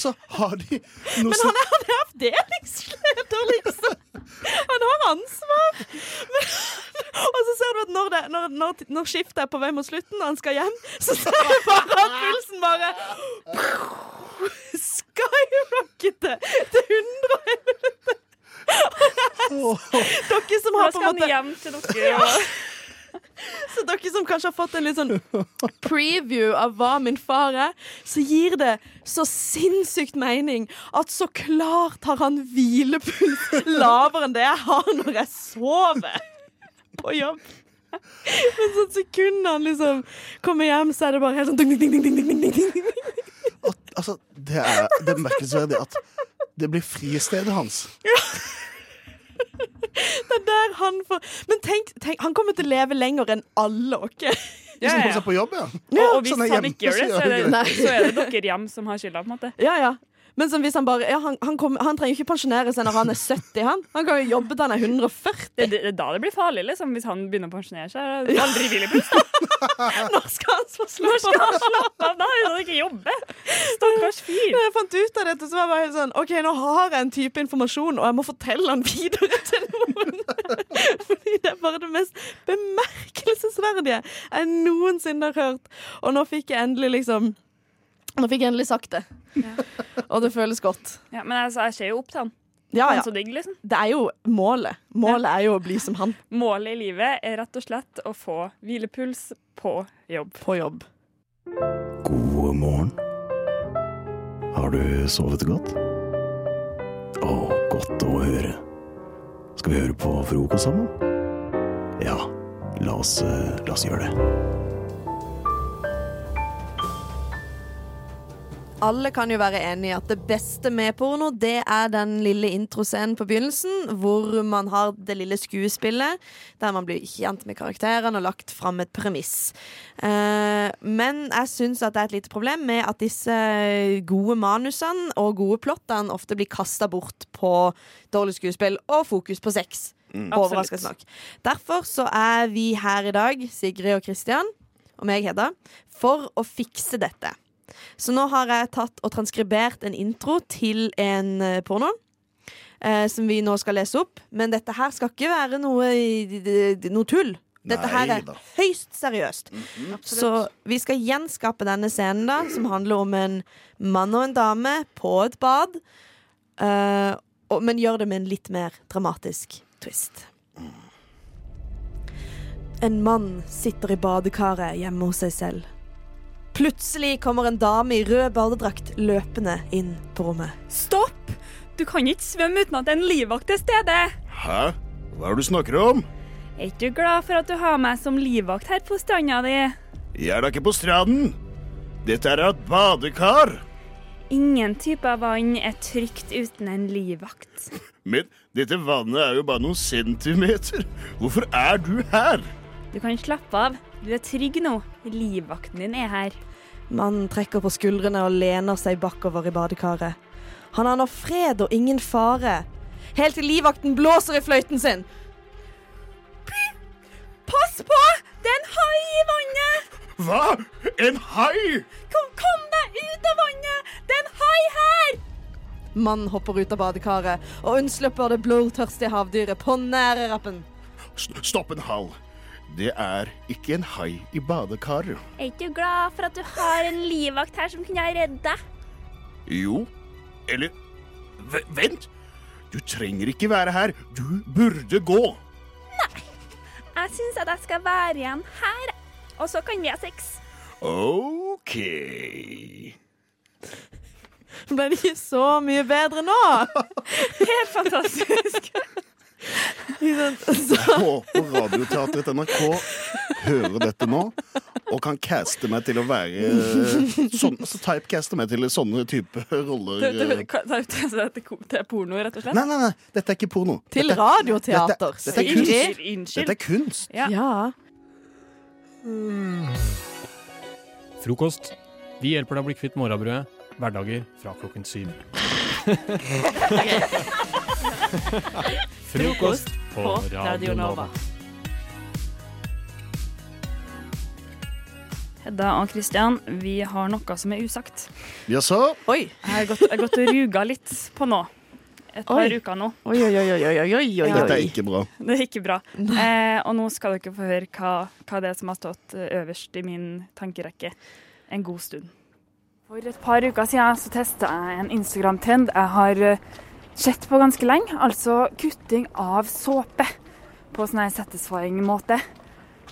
så har de noe men han er, han er avdelingsleder, liksom. Han har ansvar. Men, og så ser du at når, det, når, når, når skiftet er på vei mot slutten, og han skal hjem, så ser du bare at pulsen bare Skyrockete til 111. Dere som har på en måte Nå skal han hjem til dere. og- Så dere som kanskje har fått en litt sånn preview av hva min far er, så gir det så sinnssykt mening at så klart har han hvilepuls lavere enn det jeg har når jeg sover på jobb. Men sånn sekundet han liksom kommer hjem, så er det bare helt sånn ding, ding, ding, ding, ding, ding, ding, At, Altså, det er det at det blir fristedet hans. Det er der han får Men tenk, tenk, han kommer til å leve lenger enn alle oss. Hvis han kommer seg på jobb, ja. Og, og hvis han ikke gjør det, så er det. så er det dere hjem som har skylda, på en måte. Ja, ja. Men sånn, hvis han bare ja, han, han, kom, han trenger ikke pensjonere seg når han er 70. Han, han kan jo jobbe til han er 140. Det, det, da det blir farlig, liksom. Hvis han begynner å pensjonere seg. det Aldri da. Når skal han få Når skal han av? slappe av? Da er han ikke jobbe. Stakkars fyr. Når jeg fant ut av dette, så var jeg bare helt sånn OK, nå har jeg en type informasjon, og jeg må fortelle han videre til noen. Fordi det er bare det mest bemerkelsesverdige jeg noensinne har hørt. Og nå fikk jeg endelig liksom Nå fikk jeg endelig sagt det. Og det føles godt. Ja, men altså, jeg ser jo opp til han. Ja, Han ja. så digg, liksom. Det er jo målet. Målet er jo å bli som han. Målet i livet er rett og slett å få hvilepuls på jobb. På jobb. God morgen. Har du sovet godt? Å, godt å høre. Skal vi høre på frokost sammen? Ja, la oss, eh, la oss gjøre det. Alle kan jo være enig i at det beste med porno, det er den lille introscenen på begynnelsen, hvor man har det lille skuespillet, der man blir kjent med karakterene og lagt fram et premiss. Eh, men jeg syns at det er et lite problem med at disse gode manusene og gode plottene ofte blir kasta bort på dårlig skuespill og fokus på sex. Mm. Overraskende nok. Derfor så er vi her i dag, Sigrid og Kristian, og meg, Hedda, for å fikse dette. Så nå har jeg tatt og transkribert en intro til en eh, porno. Eh, som vi nå skal lese opp. Men dette her skal ikke være noe, noe tull. Dette her er høyst seriøst. Så vi skal gjenskape denne scenen, da, som handler om en mann og en dame på et bad. eh, og, men gjør det med en litt mer dramatisk twist. En mann sitter i badekaret hjemme hos seg selv. Plutselig kommer en dame i rød badedrakt løpende inn på rommet. Stopp! Du kan ikke svømme uten at det er en livvakt til stede. Hæ? Hva er det du snakker om? Er ikke du glad for at du har meg som livvakt her på stranda di? Jeg er da ikke på stranden. Dette er et badekar. Ingen type av vann er trygt uten en livvakt. Men dette vannet er jo bare noen centimeter. Hvorfor er du her? Du kan slappe av. Du er trygg nå. Livvakten din er her. Mannen trekker på skuldrene og lener seg bakover i badekaret. Han har nå fred og ingen fare. Helt til livvakten blåser i fløyten sin. Pass på! Det er en hai i vannet! Hva? En hai? Kom, kom deg ut av vannet! Det er en hai her! Mannen hopper ut av badekaret og unnslipper det blodtørstige havdyret på nære rappen. Stopp en hal. Det er ikke en hai i badekaret. Er ikke du glad for at du har en livvakt her som kunne ha reddet deg? Jo, eller v Vent! Du trenger ikke være her. Du burde gå. Nei. Jeg syns at jeg skal være igjen her, og så kan vi ha sex. OK. Ble det ikke så mye bedre nå? Helt fantastisk. Jeg håper Radioteatret NRK hører dette nå og kan caste meg til å være eh, sånn, altså typecaste meg til sånne type roller. Det, er porno, rett og slett? Nei, nei, nei, dette er ikke porno. Til Dette- radioteater. Dette, dette er kunst. Dette er kunst. Ja. Frokost. Vi hjelper deg å bli kvitt morrabrødet. Hverdager fra klokken syv. Frokost på Radio Nova. Hedda og Kristian, vi har noe som er usagt. Jaså? Oi. Jeg har gått, jeg har gått og ruga litt på nå. Et par Oi. uker nå. Oi, oi, oi, oi, oi, oi, oi. Dette er ikke bra. Det er ikke bra. Eh, og nå skal dere få høre hva, hva det er som har stått eh, øverst i min tankerekke en god stund. For et par uker siden så testa jeg en Instagram-trend jeg har eh, sett på ganske lenge. Altså kutting av såpe på sånn her satisfying måte.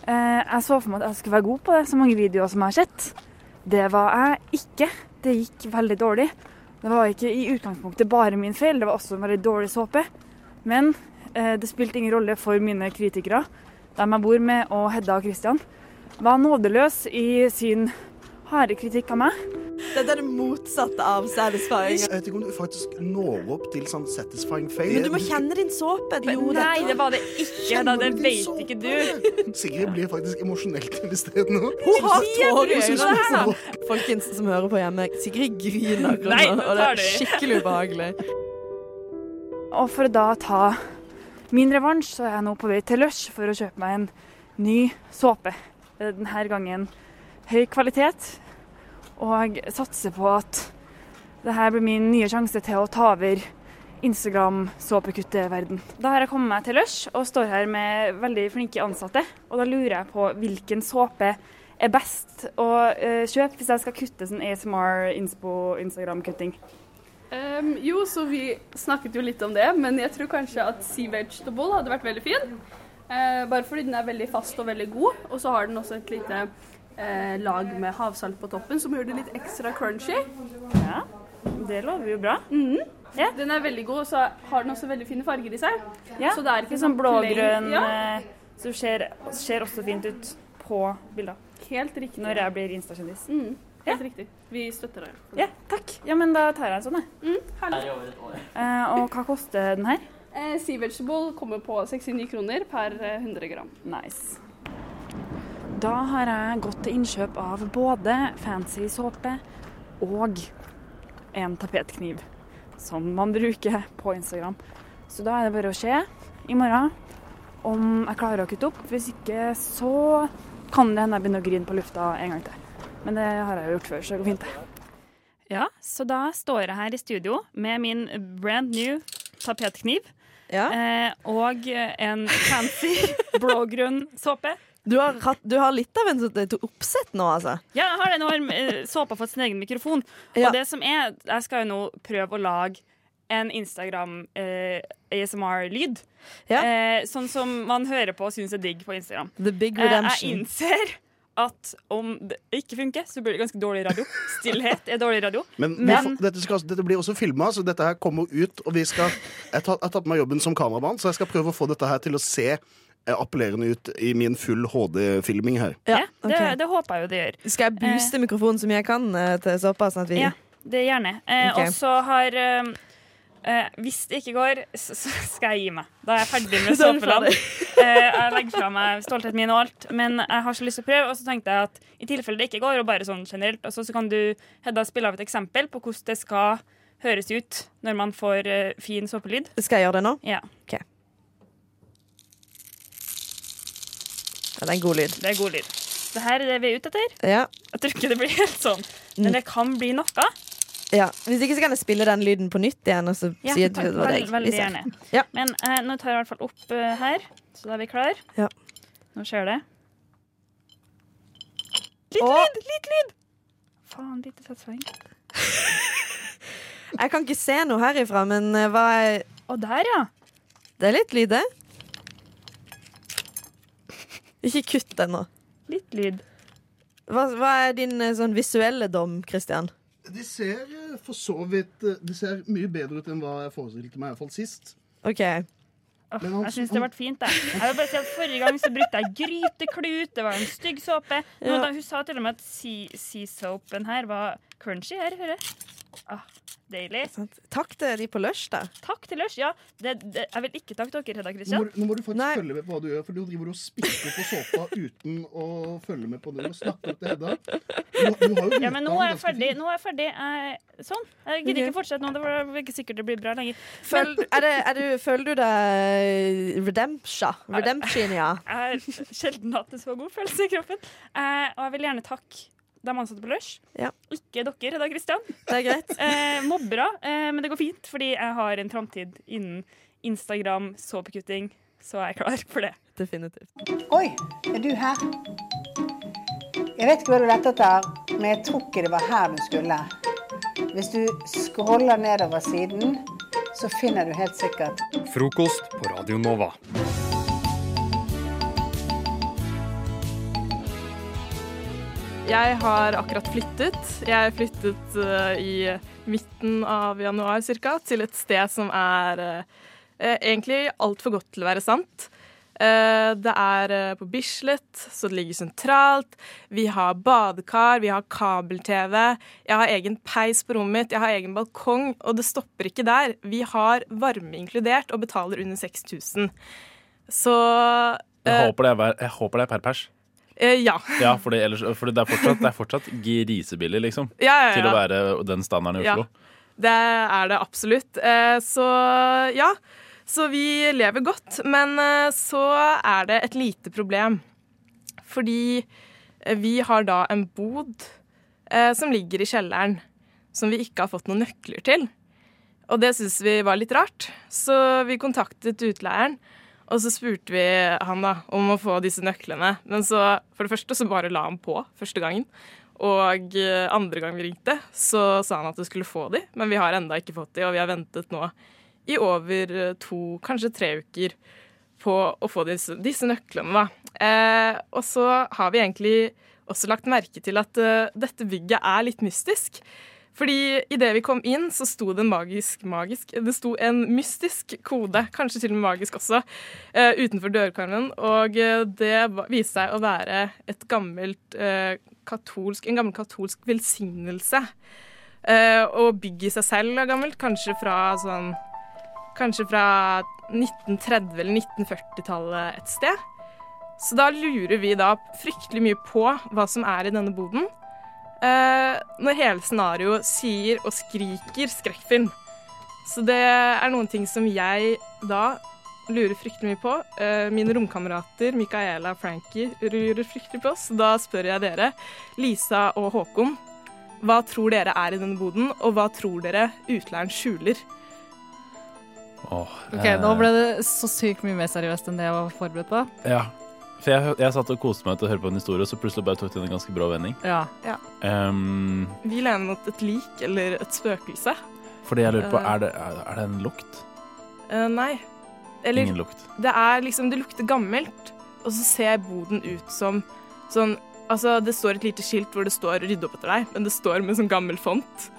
Eh, jeg så for meg at jeg skulle være god på det, så mange videoer som jeg har sett. Det var jeg ikke. Det gikk veldig dårlig. Det var ikke i utgangspunktet bare min feil, det var også en veldig dårlig såpe. Men eh, det spilte ingen rolle for mine kritikere, dem jeg bor med, og Hedda og Christian, var nådeløs i sin harde kritikk av meg. Dette er det motsatte av satisfying. Jeg vet ikke om du faktisk når opp til sånn satisfying fail. Men du må kjenne din såpe. Jo, Nei, det var det ikke. Da, det vet ikke du. Sigrid blir faktisk emosjonelt stede nå. Hun har tårer altså. Folkens som hører på hjemme, Sigrid griner akkurat og det er skikkelig ubehagelig. Og for å da ta min revansj, så er jeg nå på vei til Lush for å kjøpe meg en ny såpe. Denne gangen høy kvalitet, og satser på at det her blir min nye sjanse til å ta over Instagram-såpekutteverden. Da har jeg kommet meg til Lush og står her med veldig flinke ansatte. Og da lurer jeg på hvilken såpe er best å uh, kjøpe hvis jeg skal kutte sånn ASMR inspo Instagram-kutting. Um, jo, så vi snakket jo litt om det, men jeg tror kanskje at Sea Vegetable hadde vært veldig fin. Uh, bare fordi den er veldig fast og veldig god, og så har den også et lite eh, lag med havsalt på toppen som gjør det litt ekstra crunchy. Ja, det lover jo bra. Mhm. Den er veldig god, og så har den også veldig fine farger i seg. Ja, så det er ikke sånn blågrønn, Ja, eh, som ser, ser også fint ut på bilder. helt riktig. Når jeg blir Insta-kjendis. Mm. Helt riktig. Vi støtter deg. Ja, takk. Ja, men da tar jeg en sånn, jeg. Mm, herlig. Eh, og hva koster den her? Eh, sea Vegetable kommer på 69 kroner per eh, 100 gram. Nice. Da har jeg gått til innkjøp av både fancy såpe og en tapetkniv, som man bruker på Instagram. Så da er det bare å se i morgen om jeg klarer å kutte opp. Hvis ikke så kan det hende jeg begynner å grine på lufta en gang til. Men det har jeg jo gjort før, så det går fint, det. Ja, så da står jeg her i studio med min brand new tapetkniv. Eh, og en fancy blågrønn såpe. Du har, hatt, du har litt av en sånn et oppsett nå, altså. Ja, jeg har det. Nå har såpa fått sin egen mikrofon. Ja. Og det som er, jeg skal jo nå prøve å lage en Instagram eh, ASMR-lyd. Eh, sånn som man hører på og syns er digg på Instagram. The big Eh, jeg innser at om det ikke funker, så blir det ganske dårlig radio. Stillhet er dårlig radio. Men, Men får- dette, skal, dette blir også filma, så dette her kommer ut. Og vi skal, jeg har tatt meg jobben som kameramann, så jeg skal prøve å få dette her til å se appellerende ut i min full HD-filming her. Ja, det, det håper jeg jo det gjør. Skal jeg booste mikrofonen så mye jeg kan eh, til såpass? Sånn Ja, det gjerne. Eh, okay. Og så har eh, eh, Hvis det ikke går, så, så skal jeg gi meg. Da er jeg ferdig med er såpeland. eh, jeg legger fra meg stoltheten min og alt, men jeg har så lyst til å prøve. Og så tenkte jeg at i tilfelle det ikke går, og bare sånn generelt, og så, så kan du Hedda spille av et eksempel på hvordan det skal høres ut når man får eh, fin såpelyd. Skal jeg gjøre det nå? Ja. Ok. Ja, det er en god lyd. Det er god lyd. Det her er det vi er ute etter. Ja. Jeg tror ikke det blir helt sånn, men det kan bli noe. ja. Hvis ikke så kan jeg spille den lyden på nytt igjen. Og så Ja, si at det var deg. veldig gjerne. Ja. Men eh, nå tar jeg i hvert fall opp eh, her, så da er vi klar. Ja. Nå skjer det. Litt lyd! Litt lyd! Faen, lite satisfying. Jeg kan ikke se noe herifra, men eh, hva er Å, der, ja. Det er litt lyd, det. Ikke kutt ennå. Litt lyd. Hva, hva er din eh, sånn visuelle dom, Christian? De ser eh, for så vidt eh, De ser mye bedre ut enn hva jeg forestilte meg, i hvert fall sist. OK. Oh, han- jeg syns det ble fint. Jeg. jeg vil bare si at Forrige gang så brukte jeg gryteklut, det var en stygg såpe. Nå, Ja. da, hun sa til og med at sea- sea-soapen her var crunchy. Her, hører jeg. Ah, deilig. Takk til de på Lush, da. Takk til Lush. Ja, det, det, jeg vil ikke takke dere, Hedda Nå må, Christian. du- nå må du faktisk følge med på hva du gjør, for du driver og spikker på såpa uten å følge med på det. Du snakker til Hedda. Du, du har jo Ja, men nå er jeg ferdig. Nå er jeg ferdig. Eh, sånn. Jeg gidder okay. ikke fortsette nå. Det var ikke sikkert det blir bra lenger. Føl, er det, er du, føler du deg redemptia? Redemption, ja. Jeg har sjelden hatt en så god følelse i kroppen. Eh, og jeg vil gjerne takke de ansatte på Lush. Ikke dere, da, Christian. Det er greit. Eh, mobbere, eh, men det går fint, fordi jeg har en framtid innen Instagram, såpekutting, så er jeg klar for det. Definitivt. Oi, er du her? Jeg vet ikke hva du lette etter, men jeg tror ikke det var her du skulle. Hvis du scroller nedover siden, så finner du helt sikkert Frokost på Radio Nova. Jeg har akkurat flyttet. Jeg flyttet uh, i midten av januar cirka, til et sted som er uh, egentlig altfor godt til å være sant. Uh, det er uh, på Bislett, så det ligger sentralt. Vi har badekar, vi har kabel-TV. Jeg har egen peis på rommet mitt, jeg har egen balkong, og det stopper ikke der. Vi har varme inkludert og betaler under 6000. Så Jeg håper det er, jeg håper det er per pers. Eh, ja. Ja, ellers, fordi det, er fortsatt, det er fortsatt grisebillig, liksom. Ja, ja, Til å være den standarden i Ja, Oslo. det er det absolutt. Eh, Så ja, så vi lever godt. Men eh, så er det et lite problem. Fordi eh, vi har da en bod eh, som ligger i kjelleren, som vi ikke har fått noen nøkler til. Og det syns vi var litt rart, så vi kontaktet utleieren. Og så spurte vi han da om å få disse nøklene. Men så, for det første så bare la han på første gangen. Og eh, andre gang vi ringte, så sa han at du skulle få de, men vi har enda ikke fått de, og vi har ventet nå i over eh, to, kanskje tre uker på å få disse, disse nøklene, da. Eh, og så har vi egentlig også lagt merke til at uh, dette bygget er litt mystisk. Fordi idet vi kom inn, så sto det en magisk magisk Det sto en mystisk kode, kanskje til og med magisk også, uh, utenfor dørkarmen. Og eh, det viste seg å være et gammelt uh, katolsk, en gammel katolsk velsignelse. Uh, og bygget i seg selv er gammelt, kanskje fra sånn Kanskje fra 1930- eller 1940-tallet et sted. Så da lurer vi da fryktelig mye på hva som er i denne boden. Eh, når hele scenarioet sier og skriker skrekkfilm. Så det er noen ting som jeg da lurer fryktelig mye på. Uh, mine romkamerater Micaela og Frankie lurer fryktelig på, så da spør jeg dere, Lisa og Håkon, hva tror dere er i denne boden, og hva tror dere utleieren skjuler? Oh, Ok, eh, Nå ble det så sykt mye mer seriøst enn det jeg var forberedt på. Ja. For jeg, jeg satt og koste meg til å høre på en historie, og så plutselig bare tok det en ganske brå vending. Ja. Ja. Um, Vi lener mot et lik eller et spøkelse. fordi jeg lurer på, Eh. er det, er, er det en lukt? Uh, nei. Eller, Ingen lukt. Det er liksom, det lukter gammelt, og så ser boden ut som sånn Altså, det står et lite skilt hvor det står 'rydd opp etter deg', men det står med sånn gammel font.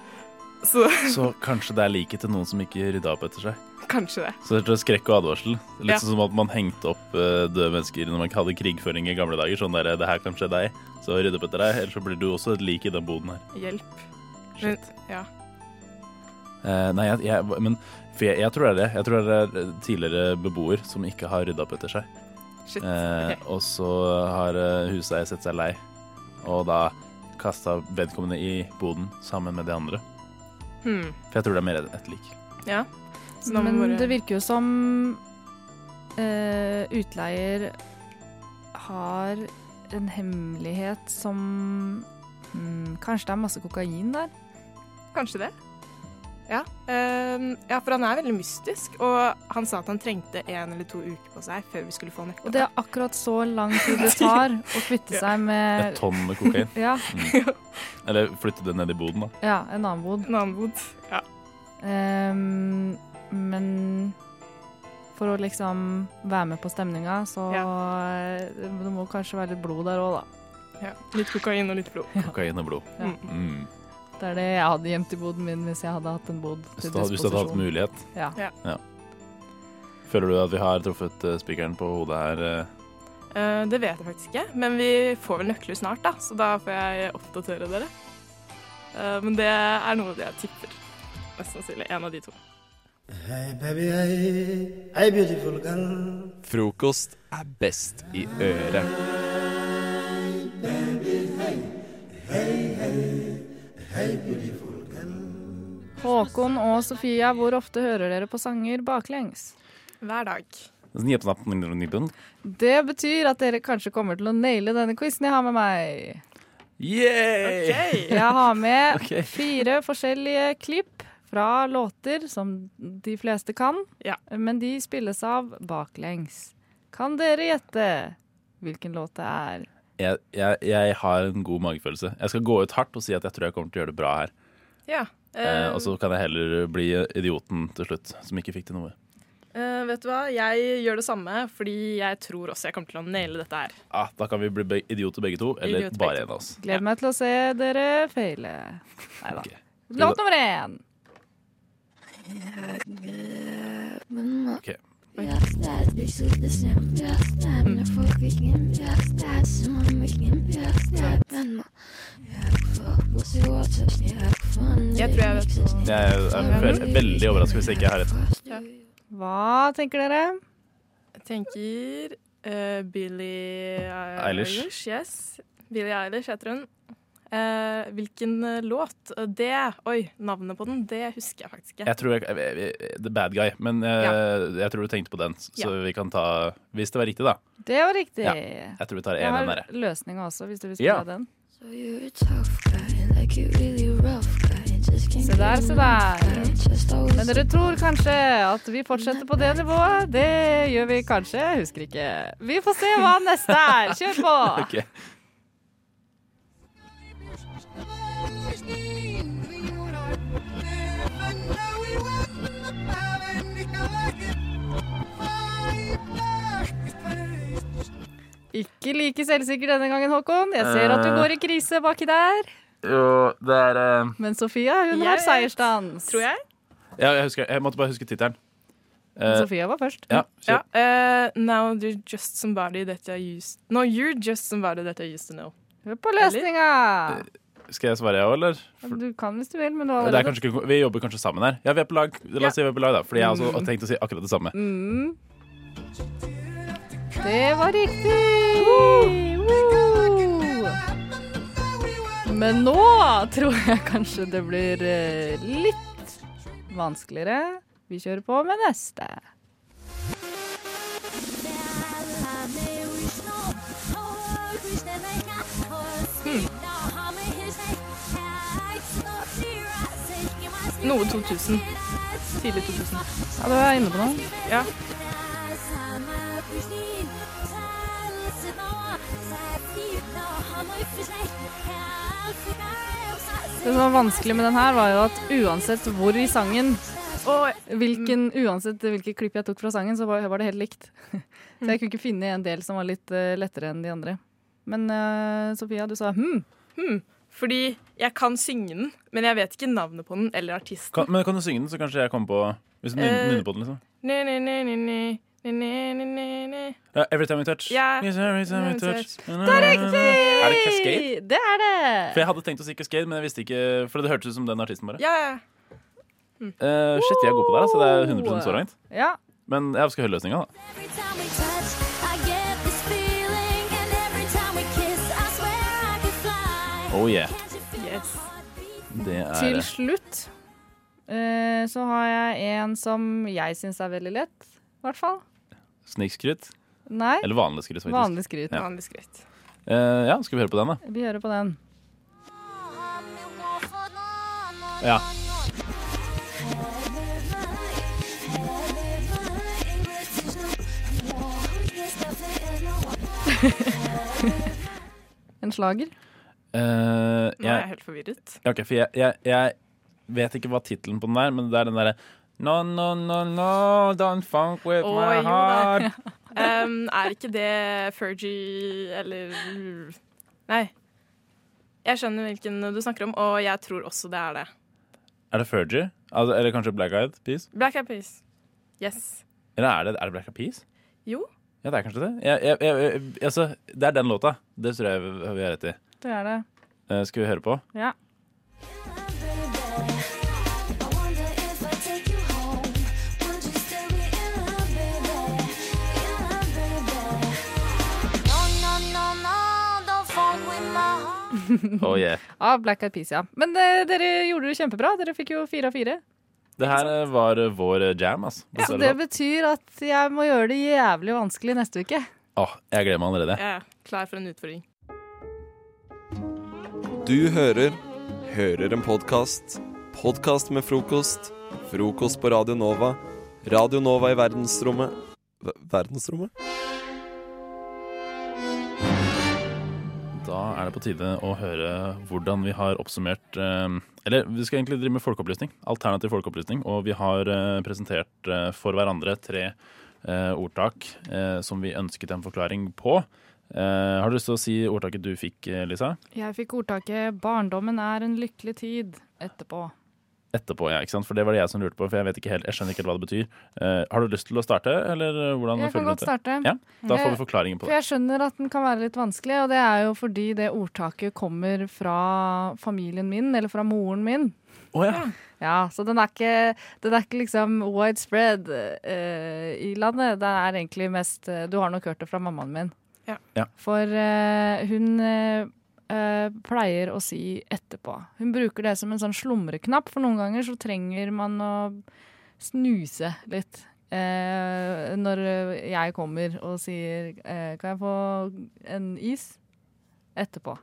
Så Så kanskje det er liket til noen som ikke rydda opp etter seg? Kanskje det. Så det er skrekk og advarsel. Litt Ja. sånn som at man hengte opp eh, døde mennesker når man hadde krigføring i gamle dager. Sånn der, det her kan skje deg, så rydd opp etter deg, ellers så blir du også et lik i den boden her. Hjelp. Men, ja. Uh, nei, jeg, jeg, men for jeg, jeg tror det er det. Jeg tror det er tidligere beboer som ikke har rydda opp etter seg. Shit, Okay. Uh, Og så har huseier sett seg lei, og da kasta vedkommende i boden sammen med de andre. Hmm. For jeg tror det er mer et lik. Ja. Så Men bare- det virker jo som uh, utleier har en hemmelighet som um, Kanskje det er masse kokain der? Kanskje det. Ja. Uh, ja, for han er veldig mystisk, og han sa at han trengte en eller to uker på seg før vi skulle få nøkkelen. Og det er akkurat så lang tid det tar å kvitte seg med Et tonn med kokain. Ja. Mm. Eller flytte det ned i boden, da. Ja, en annen bod. En annen bod, ja. Ehm, men for å liksom være med på stemninga, så ja. det må kanskje være litt blod der òg, da. Ja. Litt kokain og litt blod. Kokain og blod. Ja. Mm. Det er det jeg hadde gjemt i boden min hvis jeg hadde hatt en bod til disposisjon. hvis du hadde hatt mulighet. Ja. Ja. Føler du at vi har truffet eh, spikeren på hodet her? eh? Eh, det vet jeg faktisk ikke, men vi får vel nøkler snart, da, så da får jeg oppdatere dere. Uh, men det er noe jeg tipper. Mest sannsynlig en av de to. Hey baby, hey, hey beautiful girl. Frokost er best i øret. Håkon og Sofia, hvor ofte hører dere på sanger baklengs? Hver dag. Det betyr at dere kanskje kommer til å naile denne quizen jeg har med meg. Yay! Jeg har med fire forskjellige klipp fra låter som de fleste kan, men de spilles av baklengs. Kan dere gjette hvilken låt det er? Jeg, jeg, jeg har en god magefølelse. Jeg skal gå ut hardt og si at jeg tror jeg kommer til å gjøre det bra her. Ja. Eh, og så kan jeg heller bli idioten til slutt, som ikke fikk til noe. Uh, vet du hva, jeg gjør det samme, fordi jeg tror også jeg kommer til å naile dette her. Ah, da kan vi bli be idioter begge to, eller Idioter bare én en av oss. Gleder meg til å se dere feile. Nei da. Låt nummer én. Jeg tror jeg vet hva- Jeg er veldig overrasket hvis jeg ikke har rett. Ja. Hva tenker dere? Jeg tenker uh, Billie Eilish. Eilish. Yes. Billie Eilish heter hun. Eh, hvilken eh, låt? Eh, Det Oi, navnet på den, det husker jeg faktisk ikke. Jeg tror jeg, jeg, jeg, The Bad Guy, men jeg, jeg tror du tenkte på den. Så Ja. vi kan ta Hvis det var riktig, da. Det var riktig. Ja, jeg tror vi tar en én dere. Jeg har løsninga også, hvis du vil Ja. spille den. Se der, se der. Men dere tror kanskje at vi fortsetter på det nivået? Det gjør vi kanskje, jeg husker ikke. Vi får se hva neste er. Kjør på! Ok. Ikke like selvsikker denne gangen, Håkon. Jeg ser at du Eh. går i krise baki der. Jo, det er eh, Men Sofia, hun Jeg har vet. seiersdans. Tror jeg. ja, jeg, husker, jeg måtte bare huske tittelen. Eh, Sofia var først. Ja, Ja. kjør. eh, now you're just somebody that I used No, you're just somebody that I used to know. Hør på løsninga! Skal jeg svare jeg òg, eller? Du kan hvis du vil, men du har Det er allerede kanskje ikke, vi jobber kanskje sammen her. Ja, vi er på lag. La oss si vi er på lag, da. Fordi jeg har også Mm. tenkt å si akkurat det samme. Mm. Det var riktig! Men nå tror jeg kanskje det blir eh, litt vanskeligere. Vi kjører på med neste. Noe 2000. Tidlig 2000. Ja, du er inne på noe. Ja. Det som var vanskelig med den her, var jo at uansett hvor i sangen hvilken, Uansett hvilket klipp jeg tok fra sangen, så var, det helt likt. Så jeg kunne ikke finne en del som var litt eh, lettere enn de andre. Men uh, Sofia, du sa hm. Hmm. Fordi jeg kan synge den, men jeg vet ikke navnet på den eller artisten. Kan, men kan du synge den, så kanskje jeg kommer på Hvis du nynner Eh, på den, liksom. Ne, ne, ne, ne, ne, ne, ne, ne, ne, ne. Ja, every time we touch. Ja. Yes, every time we touch. Det er riktig! Er det Cascade? Det er det! For jeg hadde tenkt å si Cascade, men jeg visste ikke For det hørtes ut som den artisten bare. Ja, ja. Uh, shit, vi er gode på det her, så det er 100 så langt. Ja. Men jeg skal høre løsninga, da. Oh yeah. Yes. Det er Til slutt uh, så har jeg en som jeg syns er veldig lett, i hvert fall. Snikskryt. Nei. Eller vanlig skryt, faktisk. Vanlig skryt. Ja. Vanlig skryt. Eh, ja, skal vi høre på den, da? Vi hører på den. Ja. En slager. Eh, Nå er jeg helt forvirret. Ja, Ok, for jeg, jeg, jeg vet ikke hva tittelen på den er, men det er den derre No, no, no, no, don't funk with oh, my heart. um, er ikke det Fergie eller Nei. Jeg skjønner hvilken du snakker om, og jeg tror også det er det. Er det Fergie? Altså, eller kanskje Black Eyed Peas? Black Eyed Peas. Yes. Eller er det, er det Black Eyed Peas? Jo. Ja, det er kanskje det. Jeg, jeg, jeg, jeg, altså, det er den låta. Det tror jeg vi vi har rett i. Det er det. Eh, skal vi høre på? Ja. Oh yeah. Av Black Eyed Peas, ja. Men eh, dere gjorde det kjempebra. Dere fikk jo fire av fire. Det her eh, var eh, vår eh, jam, altså. Ja, så det betyr at jeg må gjøre det jævlig vanskelig neste uke. Åh, jeg gleder meg allerede. Jeg er klar for en utfordring. Du hører Hører en podkast. Podkast med frokost. Frokost på Radio Nova. Radio Nova i verdensrommet Ver- Verdensrommet? Da er det på tide å høre hvordan vi har oppsummert eh, Eller vi skal egentlig drive med folkeopplysning. Alternativ folkeopplysning. Og vi har eh, presentert eh, for hverandre tre ordtak som vi ønsket en forklaring på. Har du lyst til å si ordtaket du fikk, Lisa? Jeg fikk ordtaket 'barndommen er en lykkelig tid' etterpå. Etterpå, ja. ikke sant? For det var det jeg som lurte på, for jeg vet ikke helt, jeg skjønner ikke helt hva det betyr. Uh, har du lyst til å starte, eller eh, hvordan Jeg kan føler du godt det? starte. Ja, Da får Eh, vi forklaringen på det. For jeg skjønner at den kan være litt vanskelig, og det er jo fordi det ordtaket kommer fra familien min, eller fra moren min. Oh, ja. Ja, så den er ikke, den er ikke liksom widespread uh, i landet. Det er egentlig mest eh, Du har nok hørt det fra mammaen min. Ja. Ja. For uh, hun eh, pleier å si etterpå. Hun bruker det som en sånn slumreknapp, for noen ganger så trenger man å snuse litt. Eh, når jeg kommer og sier eh, 'kan jeg få en is?' etterpå.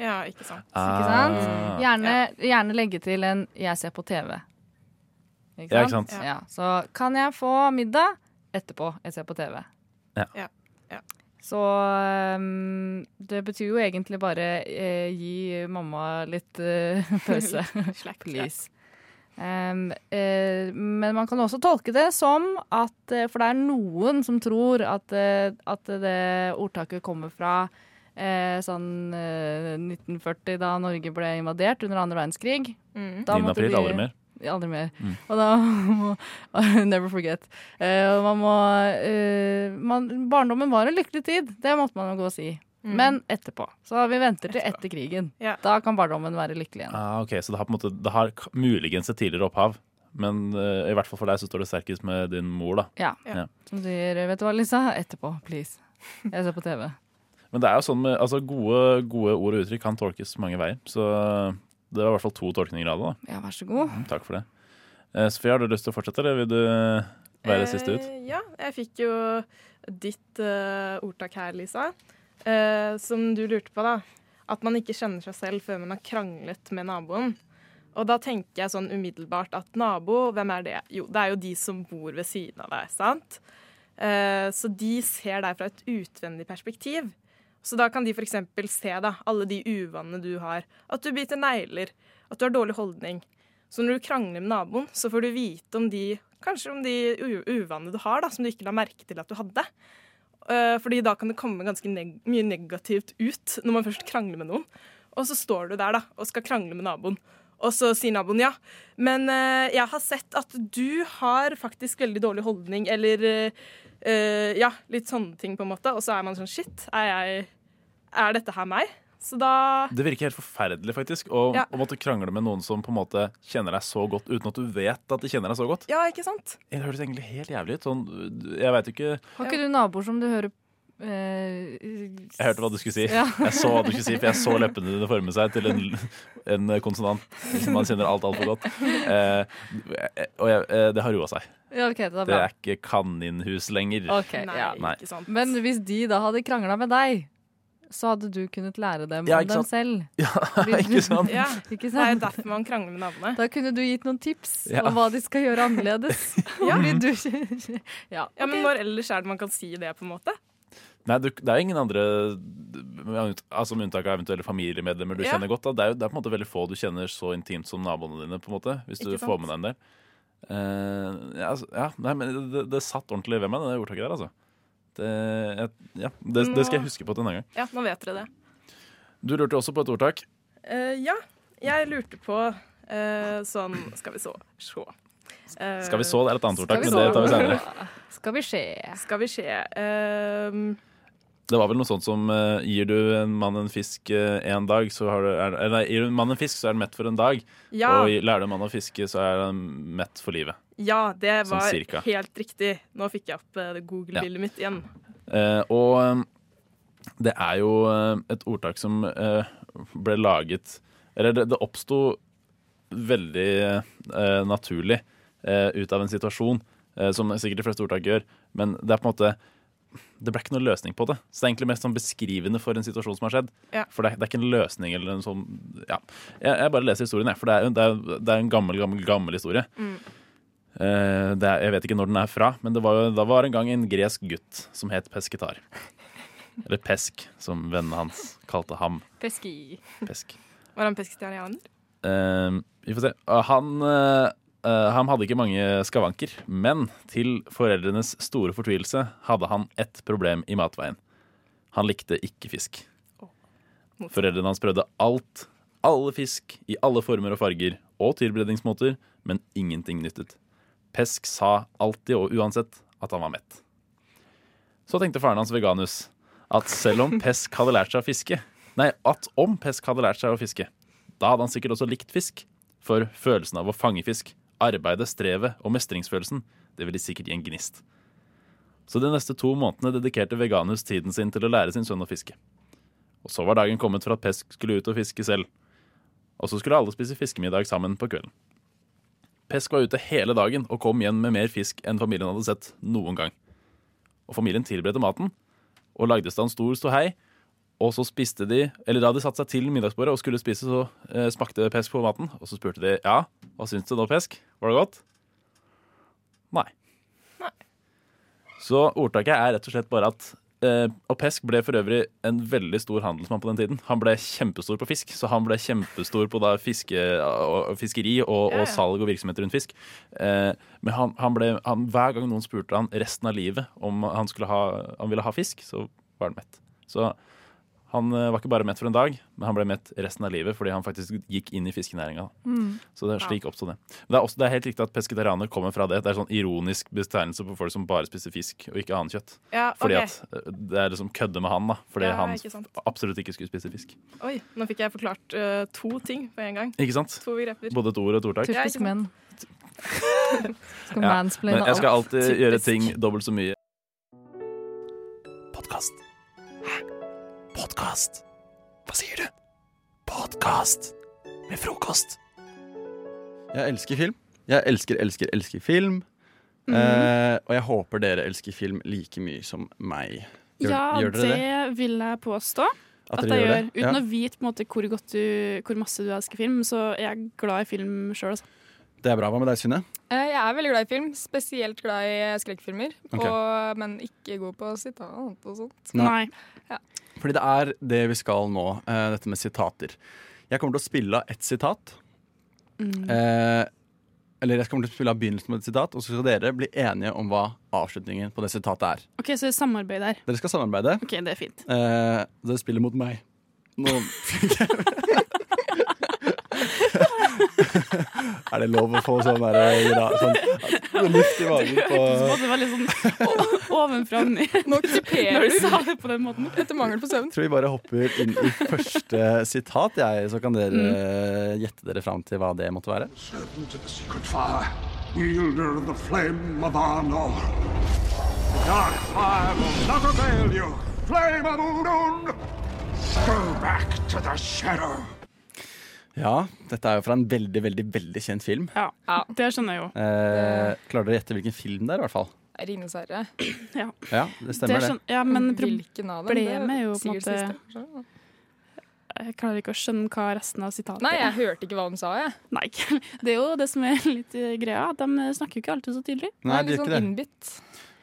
Ja, ikke sant. Ah. Ikke sant? Gjerne, gjerne legge til en 'jeg ser på TV'. Ikke Ja, ikke sant. Ja, så kan jeg få middag etterpå jeg ser på TV. Ja. Ja. Så um, det betyr jo egentlig bare uh, gi mamma litt uh, pause. Please. Um, eh, men man kan også tolke det som at eh, For det er noen som tror at, at det ordtaket kommer fra eh, sånn eh, 1940, da Norge ble invadert under andre verdenskrig. Da 9. april, aldri mer. Aldri mer. Mm. Og da må Never forget. Uh, man må uh, man, Barndommen var en lykkelig tid, det måtte man jo gå og si. Mm. Men etterpå. Så vi venter til etter krigen. Da kan barndommen være lykkelig igjen. Ah, ok, Så det har på en måte Det har muligens et tidligere opphav, men uh, i hvert fall for deg så står det sterkest med din mor, da. Ja. Ja. Som sier 'vet du hva, Lisa, etterpå, please'. Jeg ser på TV. Men det er jo sånn med altså gode, gode ord og uttrykk kan tolkes mange veier. Så det var i hvert fall to tolkninger av det. da. Ja, vær så god. Mm, Takk for det. Eh, Sofie, har du lyst til å fortsette, eller vil du være siste ut? Eh, ja, jeg fikk jo ditt uh, ordtak her, Lisa. uh, som du lurte på, da. At man ikke kjenner seg selv før man har kranglet med naboen. Og da tenker jeg sånn umiddelbart at nabo, hvem er det? Jo, det er jo de som bor ved siden av deg, sant? Uh, så de ser deg fra et utvendig perspektiv. Så da kan de f.eks. se da, alle de uvanene du har. At du biter negler, at du har dårlig holdning. Så når du krangler med naboen, så får du vite om de kanskje om de uvanene du har, da, som du ikke la merke til at du hadde. Eh, fordi da kan det komme ganske neg mye negativt ut når man først krangler med noen. Og så står du der da, og skal krangle med naboen. Og så sier naboen ja, men eh, jeg har sett at du har faktisk veldig dårlig holdning, eller eh, eh, ja, litt sånne ting på en måte. Og så er man sånn shit, er, jeg, er dette her meg? Så da Det virker helt forferdelig, faktisk, å, Ja. å måtte krangle med noen som på en måte kjenner deg så godt, uten at du vet at de kjenner deg så godt. Ja, ikke sant? Det høres egentlig helt jævlig ut. Sånn, jeg veit ikke Har ikke du naboer som du hører Jeg hørte hva du skulle si. Ja. Jeg så hva du skulle si, for jeg så leppene dine forme seg til en, en konsonant som man kjenner alt altfor godt. Eh, og jeg, eh, det har roa seg. Ja, okay, det er Det bra. er ikke kaninhus lenger. Ok, ja. Nei. Men hvis de da hadde krangla med deg, så hadde du kunnet lære dem Ja, om dem selv. Ja, ikke sant? Ja, ikke Det er jo derfor man krangler med navnet. Da kunne du gitt noen tips Ja. om hva de skal gjøre annerledes. Ja. Ja, Ja, men når ellers er det man kan si det, på en måte? Nei, du, det er ingen andre altså Med unntak av eventuelle familiemedlemmer du Ja. kjenner godt. Da. Det, er jo, det er på en måte veldig få du kjenner så intimt som naboene dine. på en måte Hvis du sant? får med deg en del. Uh, ja, altså, ja, nei, men det, det satt ordentlig ved meg, det ordtaket der. altså det, jeg, ja, det, det skal jeg huske på til en gang. Ja, nå vet dere det. Du lurte også på et ordtak. Uh, ja, jeg lurte på uh, sånn Skal vi så se. Uh, Skal vi så? Det er et annet ordtak, men det tar vi senere. Skal vi se. Skal vi se. Ehm, Det var vel noe sånt som uh, gir du en mann en fisk én dag, så har du er, eller, nei, Gir du en mann en fisk, så er den mett for en dag. Ja. Og lærer du en mann å fiske, så er han mett for livet. ja, det Sånn var cirka. helt riktig. Nå fikk jeg opp uh, Google-bildet mitt igjen. Og um, det er jo et ordtak som ble laget Eller det, det oppsto veldig naturlig ut av en situasjon, som sikkert de fleste ordtak gjør, men det er på en måte det ble ikke noen løsning på det. Så det er egentlig mest sånn beskrivende for en situasjon som har skjedd. Ja. For det det er ikke en løsning eller en sånn Ja. Jeg, jeg bare leser historien, jeg. For det er, det er, det er en gammel, gammel, gammel historie. Mm. Uh, det er, jeg vet ikke når den er fra, men det var, da var en gang en gresk gutt som het Pesketar. Eller Pesk, som vennene hans kalte ham. Peski. Pesk. Var han pesketarianer? Uh, vi får se. Uh, Han, eh, han hadde ikke mange skavanker, men til foreldrenes store fortvilelse hadde han ett problem i matveien. Han likte ikke fisk. Foreldrene hans prøvde alt, alle fisk i alle former og farger og tilberedningsmåter, men ingenting nyttet. Pesk sa alltid og uansett at han var mett. Så tenkte faren hans Veganus at selv om Pesk hadde lært seg å fiske Nei, at om Pesk hadde lært seg å fiske, da hadde han sikkert også likt fisk. For følelsen av å fange fisk, arbeidet, strevet og mestringsfølelsen, det ville sikkert gi en gnist. Så de neste to månedene dedikerte Veganus tiden sin til å lære sin sønn å fiske. Og så var dagen kommet for at Pesk skulle ut og fiske selv. Og så skulle alle spise fiskemiddag sammen på kvelden. Pesk var ute hele dagen og kom igjen med mer fisk enn familien hadde sett noen gang. Og familien tilberedte maten og lagde stand stor ståhei. Og så spiste de, eller da de satte seg til middagsbordet og skulle spise, så eh, smakte Pesk på maten. Og så spurte de ja, hva syns du nå, Pesk? Var det godt? Nei. Nei. Så ordtaket er rett og slett bare at eh, Og Pesk ble for øvrig en veldig stor handelsmann på den tiden. Han ble kjempestor på fisk, så han ble kjempestor på da fiske, og, fiskeri og, Ja, ja. og salg og virksomhet rundt fisk. Eh, men han, han ble, han, hver gang noen spurte han resten av livet om han, ha, han ville ha fisk, så var han mett. Så han eh, var ikke bare mett for en dag, men han ble mett resten av livet fordi han faktisk gikk inn i fiskenæringa. Mm. Så det er slik oppstod det. Men det er, også, det er helt riktig at pesketarianer kommer fra det. Det er sånn ironisk betegnelse på folk som bare spiser fisk og ikke annet kjøtt. Ja, Fordi ok. at eh, det er liksom kødde med han, da. Fordi Ja, han ikke absolutt ikke skulle spise fisk. Oi, nå fikk jeg forklart uh, to ting på en gang. Ikke sant? To begreper. Både et ord og et ordtak. Typisk menn. Skal Ja, mansplaine Men jeg skal alltid Typisk. gjøre ting dobbelt så mye. Podkast. Hæ? Podkast? Hva sier du? Podkast med frokost. Jeg elsker film. Jeg elsker, elsker, elsker film. Mm. eh, og jeg håper dere elsker film like mye som meg. Gjør, ja, gjør dere det, det? vil jeg påstå. At At, jeg gjør gjør. det? Uten Ja. å vite på en måte, hvor, godt du, hvor masse du elsker film, så er jeg glad i film sjøl. Altså. Det er bra. Hva med deg, Synne? Eh, Jeg er veldig glad i film, spesielt glad i skrekkfilmer. Okay. Men ikke god på sitat og sånt. Nei. Ja. Fordi det er det vi skal nå, eh, dette med sitater. Jeg kommer til å spille av ett sitat. Mm. Eh, eller jeg kommer til å spille av begynnelsen med et sitat, og så skal dere bli enige om hva avslutningen på det sitatet er. OK, så det er samarbeid der. Dere skal samarbeide. OK, det er fint. Eh, dere spiller mot meg. Nå Er det lov å få sånn der, gra- sånn luft i magen på Det var litt sånn ovenfra og ned. Nå kuperer du sa det på den måten. Etter mangel på søvn. tror vi bare hopper inn i første sitat, jeg, så kan dere Mm. gjette dere fram til hva det måtte være. Wielder of the flame of Arnor. The dark fire will not avail you, flame of Udun! Go back to the shadow. Ja, dette er jo fra en veldig, veldig, veldig kjent film. Ja, det skjønner jeg jo. Eh, klarer dere å gjette hvilken film det er, i hvert fall? Ringenes herre. Ja. Ja, det stemmer det. skjønner- ja, men Hvilken av dem? Problemet er jo på en måte siste. Jeg klarer ikke å skjønne hva resten av sitatet er. Nei, jeg er. hørte ikke hva hun sa, jeg. Nei. Det er jo det som er litt greia. De snakker jo ikke alltid så tydelig. Nei, de gjør sånn ikke det. innbitt.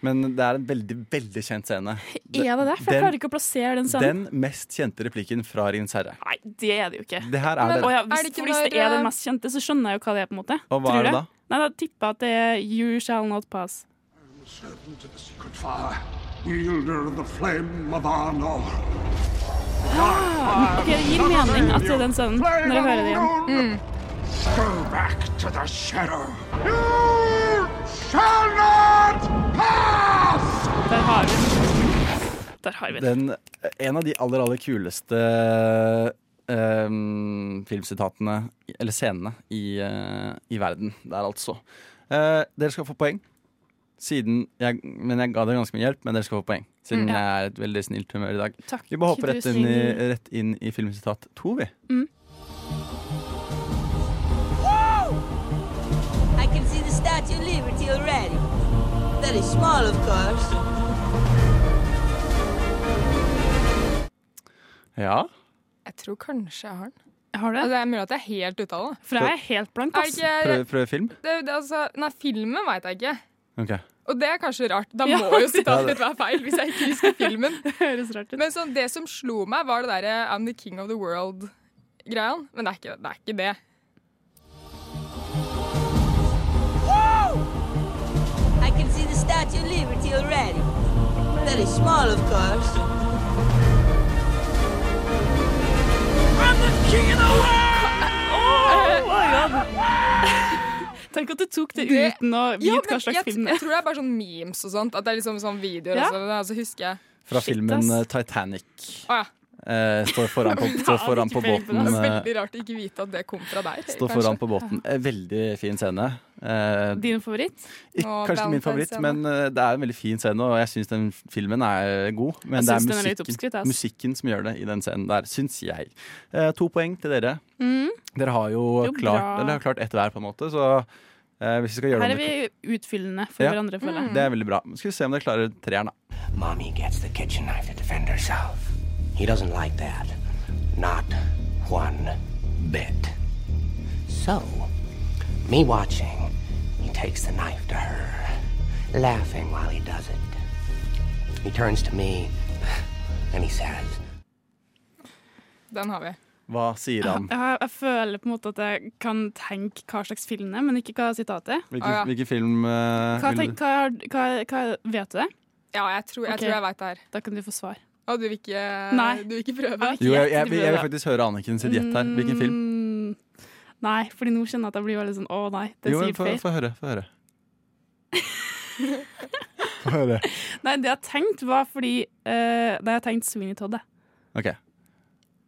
Men det er en veldig, veldig kjent scene. Er det det? For jeg klarer ikke å plassere den scenen. Den mest kjente replikken fra Ringens herre. Nei, det er det jo ikke. Det her er Men, det. Ja, hvis, Er det ikke hvis det er den eh, mest kjente, så skjønner jeg jo hva det er. på en måte Og hva Tror er det da? Nei, Da tipper jeg at det er You shall not pass. Ah, Det gir mening at det er den scenen når jeg hører det igjen. Udun! Go back to the shadow. shall not pass! Der har vi den. Der har vi den. Den, en av de aller, aller kuleste um, filmsitatene, eller scenene, i, uh, i verden der, altså. Uh, dere skal få poeng. Siden jeg, men jeg ga dere ganske mye hjelp, men dere skal få poeng. Siden Mm. jeg er et veldig snilt humør i dag. Takk, vi bare hopper rett inn, i, rett inn i filmsitat to, vi. I Statue of Liberty already. Very small, of course. Ja. Jeg tror kanskje jeg har den. Har du? Altså, det er mulig at jeg er helt ute av det. For jeg er helt blank, Er ass. det ikke- Prøv, prøv film. Det, det, altså, nei, filmen veit jeg ikke. Ok. Og det er kanskje rart. Da Ja. må jo sitatet mitt være feil, hvis jeg ikke husker filmen. Høres rart ut. Men sånn, det som slo meg, var det derre I'm the king of the world-greia. Men det er ikke det. Er ikke det. Statue of Very small, of course. I'm the king of the Oh my God. Tenk at du tok det, Det- uten å vite Ja, hva slags jeg, film det jeg er. tror det er bare sånn memes og sånt. At det er liksom sånn videoer Ja. og sånn. Og så husker jeg Fra Shit, filmen ass. eh, Titanic. Å ja. Eh, står foran på, står foran på båten. Det er eh, veldig rart å ikke vite at det kom fra deg. Står kanskje. foran på båten. Eh, Veldig fin scene. Uh, Din favoritt? Ikke, kanskje ikke min favoritt, men uh, det er en veldig fin scene, og jeg syns den filmen er god. Men Jeg det er musikken, er litt musikken, musikken som gjør det i den scenen der, syns jeg. Eh, to poeng til dere. Mm. Dere har jo, Jo, klart, eller har klart ett hver, på en måte, så eh, hvis vi skal gjøre Her er vi utfyllende for Ja. hverandre, føler jeg. Det er veldig bra. Skal vi se om dere klarer treeren, da. Mommy gets the kitchen knife to defend herself. He doesn't like that. Not one bit. So, me watching, he takes the knife to her, laughing while he does it. He turns to me and he says, Den har vi. Hva sier han? Jeg, jeg føler på en måte at jeg kan tenke hva slags film det er, men ikke hva sitatet er. Hvilken, hvilken film uh, Hva, tenk, hva, hva, hva, vet du det? Ja, jeg tror jeg, okay. jeg veit det her. Da kan du få svar. Og du vil ikke, Nei. du vil ikke prøve? Jo, jeg, jeg, jeg, vil faktisk høre Anniken sitt gjett her. Hvilken film? Mm, nei, fordi nå kjenner jeg at jeg blir veldig sånn Å nei, det Jo, sier få feil. få høre. Få høre. Få høre. Nei, det jeg tenkte var fordi uh, Da jeg tenkte Sweeney Todd, jeg. OK.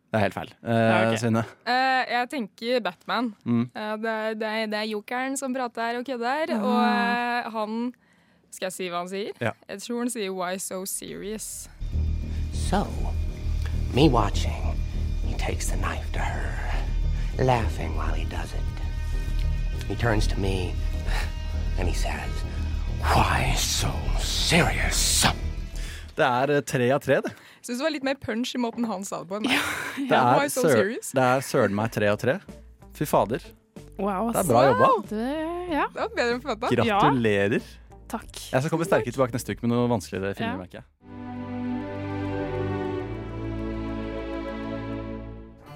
Det er helt feil. Uh, okay. Synne. Eh, jeg tenker Batman. Mm. Uh, det, er- det, er- det er jokeren som prater og kødder, Ah. og han Skal jeg si hva han sier? Ja. Jeg tror han sier 'why so serious'. So, me watching, he takes the knife to her, laughing while he does it. He turns to me and he says, Why so serious? Det er eh, tre av tre, det. Syns det var litt mer punch i måten han sa det på enn meg. Det Why er, so det er søren meg tre av tre. Fy fader. Wow, Det er bra jobba. Det, ja. Det var bedre enn forventa. Gratulerer. Takk. Jeg skal komme sterkere tilbake neste uke med noe vanskeligere filmer. Ja. merker jeg.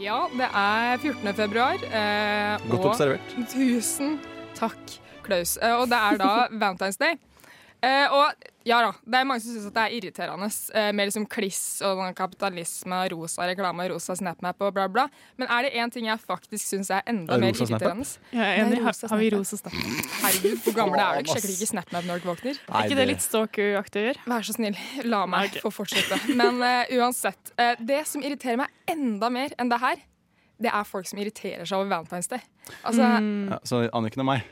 Ja, det er 14. februar. Eh, Godt observert. Tusen takk, Klaus. Eh, og det er da Valentine's Day. Eh, og ja da, det er mange som syns det er irriterende eh, med liksom kliss og kapitalisme kapitalisme, rosa reklame, rosa SnapMap og bla, bla. Men er det én ting jeg faktisk syns er enda Er mer rosa Ja, irriterende Jeg er enig. Har- har vi rosa SnapMap? Herregud, hvor gammel er du? Sjekker ikke SnapMap når du våkner? Er ikke det litt stalker-aktig å gjøre? Vær så snill, la meg få fortsette. Men uh, uansett. Uh, det som irriterer meg enda mer enn det her, det er folk som irriterer seg over Valentine's Day. Altså, Ja, så Anniken og meg.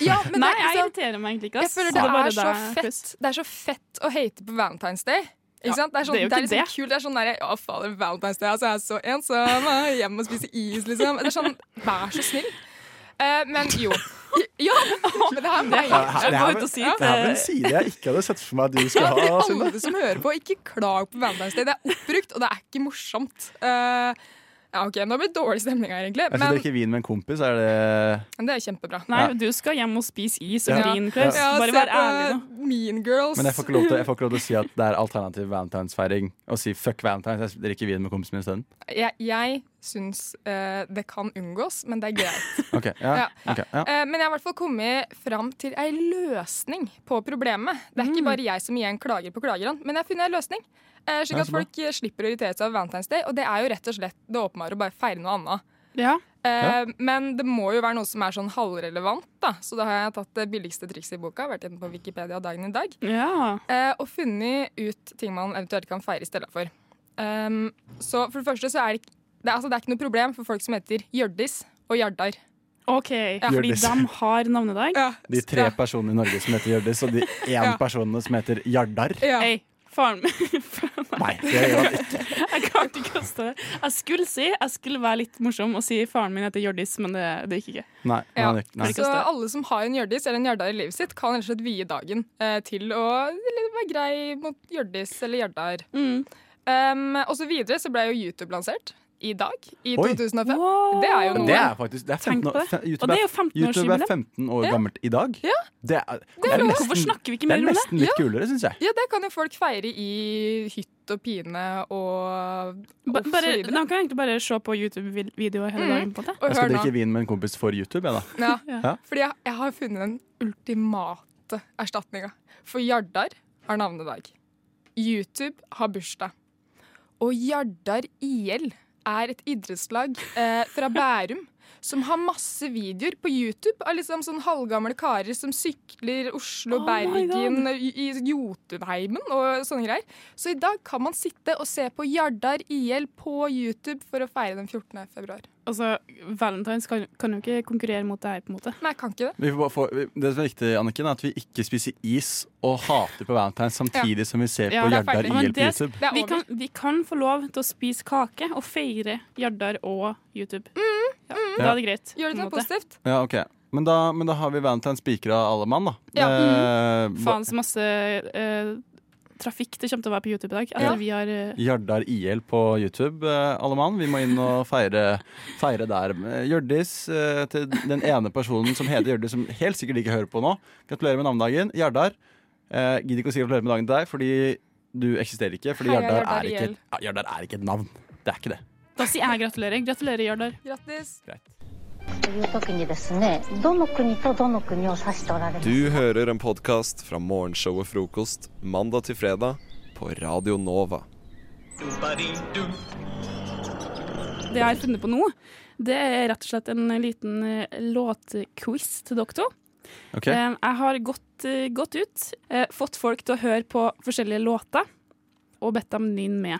ja, men Nei, det er jeg liksom- irriterer meg egentlig ikke. Jeg føler Det er det er, så fett, det er så fett å hate på Valentine's Day. Ikke Ja, sant? Det er, sånn, det er jo det er ikke liksom det. kult. Det er sånn der, Å, fader, Valentine's Day, altså, jeg er så ensom. jeg er Hjemme og spiser is, liksom. Det er sånn, Vær så snill. Uh, men jo. Ja, men det her Det er, det, er, det er vel en side jeg ikke hadde sett for meg at du skulle ha. Alle som hører på, ikke klag på Valentine's Day. Det er oppbrukt, og det er ikke morsomt. Eh, Ja, ok, Nå blir det dårlig stemning her, egentlig. Jeg skal drikke vin med en kompis, er det det er kjempebra. Nei, Ja. du skal hjem og spise is og Ja. vin, Klaus. Ja. Bare vær ærlig nå. Mean Girls. Men jeg får, ikke lov til, ikke lov til å si at det er alternativ valentinsfeiring. Å si fuck valentines. Jeg drikker vin med kompisen min isteden. Jeg, jeg syns uh, det kan unngås, men det er greit. okay, ja, ok, ja. Uh, men jeg har i hvert fall kommet fram til ei løsning på problemet. Det er ikke bare jeg som igjen klager på klagerne, men jeg har funnet ei løsning. Uh, slik at folk slipper å irritere seg over Valentine's Day. Og det er jo rett og slett det åpenbare å bare feire noe annet. Ja. Eh, Men det må jo være noe som er sånn halvrelevant, da. Så da har jeg tatt det billigste trikset i boka, vært inne på Wikipedia dagen i dag, Ja. eh, og funnet ut ting man eventuelt kan feire i stedet for. Um, så for det første så er det, det, er, altså, det er ikke noe problem for folk som heter Hjørdis og Jardar. OK, fordi de har navnedag? De tre personene i Norge som heter Hjørdis, og de én Ja. personene som heter Jardar. Hei, faren min Nei, det gjør han ikke. Jeg klarte ikke å stå det. Jeg skulle si, jeg skulle være litt morsom og si faren min heter Hjørdis, men det, det gikk ikke. Nei, Ja. er nei. Så alle som har en Hjørdis eller en Hjørdar i livet sitt, kan rett og slett vie dagen eh, til å være grei mot Hjørdis eller Hjørdar. Mm. Um, og så videre så ble jo YouTube lansert i dag, i Oi. 2005. Det er jo noe. Det er faktisk det er 15 år, det. YouTube, er er, 15 års YouTube er 15 år Ja. gammelt i dag. Ja. Det er, Det er nesten, Hvorfor snakker vi ikke mer er om det? nesten litt Ja. kulere, syns jeg. Ja, det kan jo folk feire i hytt og pine og, og Bare, de kan egentlig bare se på YouTube-videoer hele Mm. dagen. på det. Mm. Jeg skal drikke vin med en kompis for YouTube, jeg, da. Ja, Ja. fordi jeg, jeg har funnet den ultimate erstatninga. For Jardar har navnedag. YouTube har bursdag. Og Jardar IL er et idrettslag eh, fra Bærum som har masse videoer på YouTube av liksom sånn halvgamle karer som sykler Oslo, Oh Bergen, i Jotunheimen og sånne greier. Så i dag kan man sitte og se på Jardar IL på YouTube for å feire den 14. februar. Altså, Valentine's kan, kan jo ikke konkurrere mot det her, på en måte. Nei, kan ikke det. Vi får bare få, vi- det som er viktig, Anniken, er at vi ikke spiser is og hater på Valentine's samtidig som vi ser Ja, på Jardar. IL på YouTube. Vi kan, vi kan få lov til å spise kake og feire Jardar og YouTube. Ja, Da er det greit. Gjør det til positivt. Ja, ok. Men da, men da har vi Valentine's spikra alle mann, da. Ja. Eh, Faen så masse eh, trafikk det kommer til å være på YouTube i dag. Ja. vi har uh... Jardar IL på YouTube, eh, alle mann. Vi må inn og feire, feire der. Eh, Hjørdis uh, til den ene personen som heter Hjørdis, som helt sikkert ikke hører på nå. Gratulerer med navnedagen. Jardar. Uh, Gidder ikke å si gratulerer med dagen til deg, fordi du eksisterer ikke. Fordi Jardar, er ikke, Jardar er ikke et navn. Det er ikke det. Da sier jeg gratulerer. Gratulerer, Jardar. Grattis. という時にですねどの国とどの国を指しておられます Du hører en podkast fra morgenshowet Frokost mandag til fredag på Radio Nova. Det jeg har funnet på nå, det er rett og slett en liten eh, låtquiz til dere to. Ok. Eh, Jeg har gått, eh, gått ut, eh, fått folk til å høre på forskjellige låter, og bedt dem nynne med.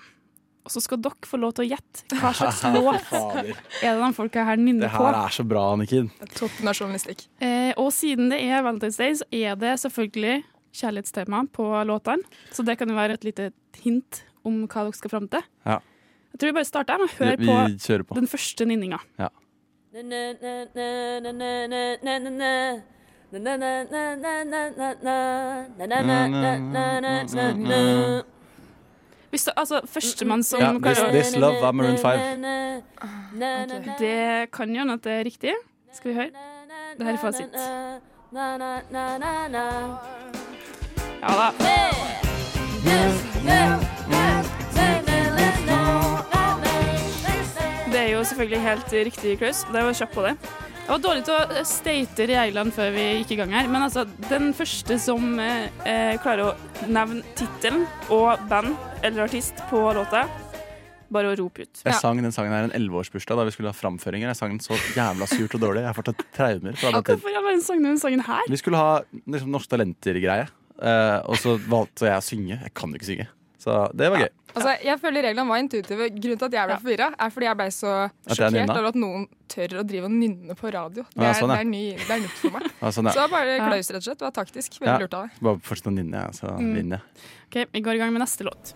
Og så skal dere få lov til å gjette hva slags låt er det de folka her nynner Det her er så bra, Anniken. Toppen av journalistikk. Eh, og siden det er Valentine's Day, så er det selvfølgelig kjærlighetstema på låtene. Så det kan jo være et lite hint om hva dere skal fram til. Ja. Jeg tror vi bare starter med å høre Vi- vi på, på. den første nynninga. Ja. Hvis du, altså, Førstemann som Ja, This- This Love av Maroon 5. Det kan jo hende at det er riktig. Skal vi høre? Det her er fasit. Ja da. Det er jo selvfølgelig helt riktig, Klaus. Det var kjapt på det. Jeg var dårlig til å state reglene før vi gikk i gang her, men altså, den første som eh, eh, klarer å nevne tittelen og band eller artist på låta, bare å rope ut. Jeg sang den sangen her en elleveårsbursdag da vi skulle ha framføringer. Jeg sang den så jævla surt og dårlig. Jeg har fortsatt traumer. fra den tiden. hvorfor i all verden sang du den sangen her? Vi skulle ha liksom, Norske Talenter-greie, eh, og så valgte jeg å synge. Jeg kan jo ikke synge. Så det var gøy. Altså, jeg føler reglene var intuitive. Grunnen til at jeg ble forvirra, er fordi jeg ble så sjokkert over at noen tør å drive og nynne på radio. Det Ja, er, sånn, ja. det er, ny, det er nytt for meg. Ja, sånn, ja. Så bare Ja. Klaus, rett og slett. Det var taktisk. Veldig lurt av deg. Bare fortsett å nynne, jeg, så Mm. vinner jeg. Ok, Vi går i gang med neste låt.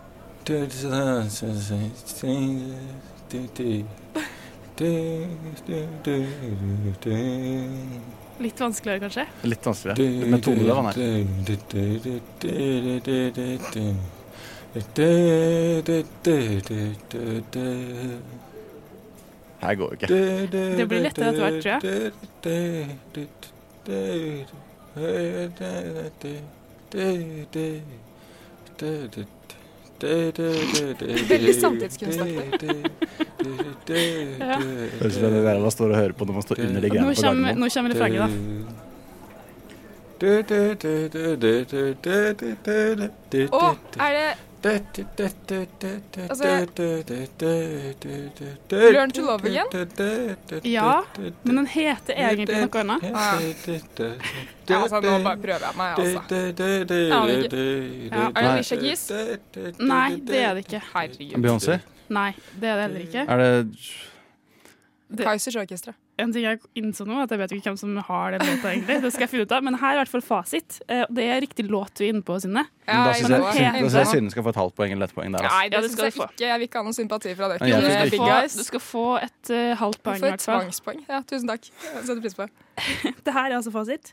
Litt vanskeligere, kanskje? Litt vanskeligere. Med tone, han her. Her går ikke. Det blir lettere etter hvert, tror jeg. Veldig samtidskunstaktig. Ja. Høres ut som det der man står og hører på når man står under de greiene på gangen. Gardermoen. nå kommer refrenget, da. Å, er det Learn to love again? Ja, men den heter egentlig noe annet. Ah, ja. Altså, nå bare prøver jeg meg, altså. Aner ikke. Ja. Er det Alicia Keys? Nei, det er det ikke. Herregud. Beyoncé? Nei, det er det heller ikke. Er det Kaizers Orkestra. En ting jeg innså nå, at jeg vet ikke hvem som har den låta, egentlig. Det skal jeg finne ut av. Men her er i hvert fall fasit. Eh, Det er riktig låt du er inne på, Synne. Da syns jeg, jeg heter- Synne skal få et halvt poeng eller ett poeng der. Nei, Altså. det Ja, det syns skal jeg du få. ikke. Jeg vil ikke ha noen sympati fra dere. Ja, du, guys. du skal få et uh, halvt poeng, i For et får et tvangspoeng. Ja, tusen takk. Jeg setter pris på det. Det her er altså fasit.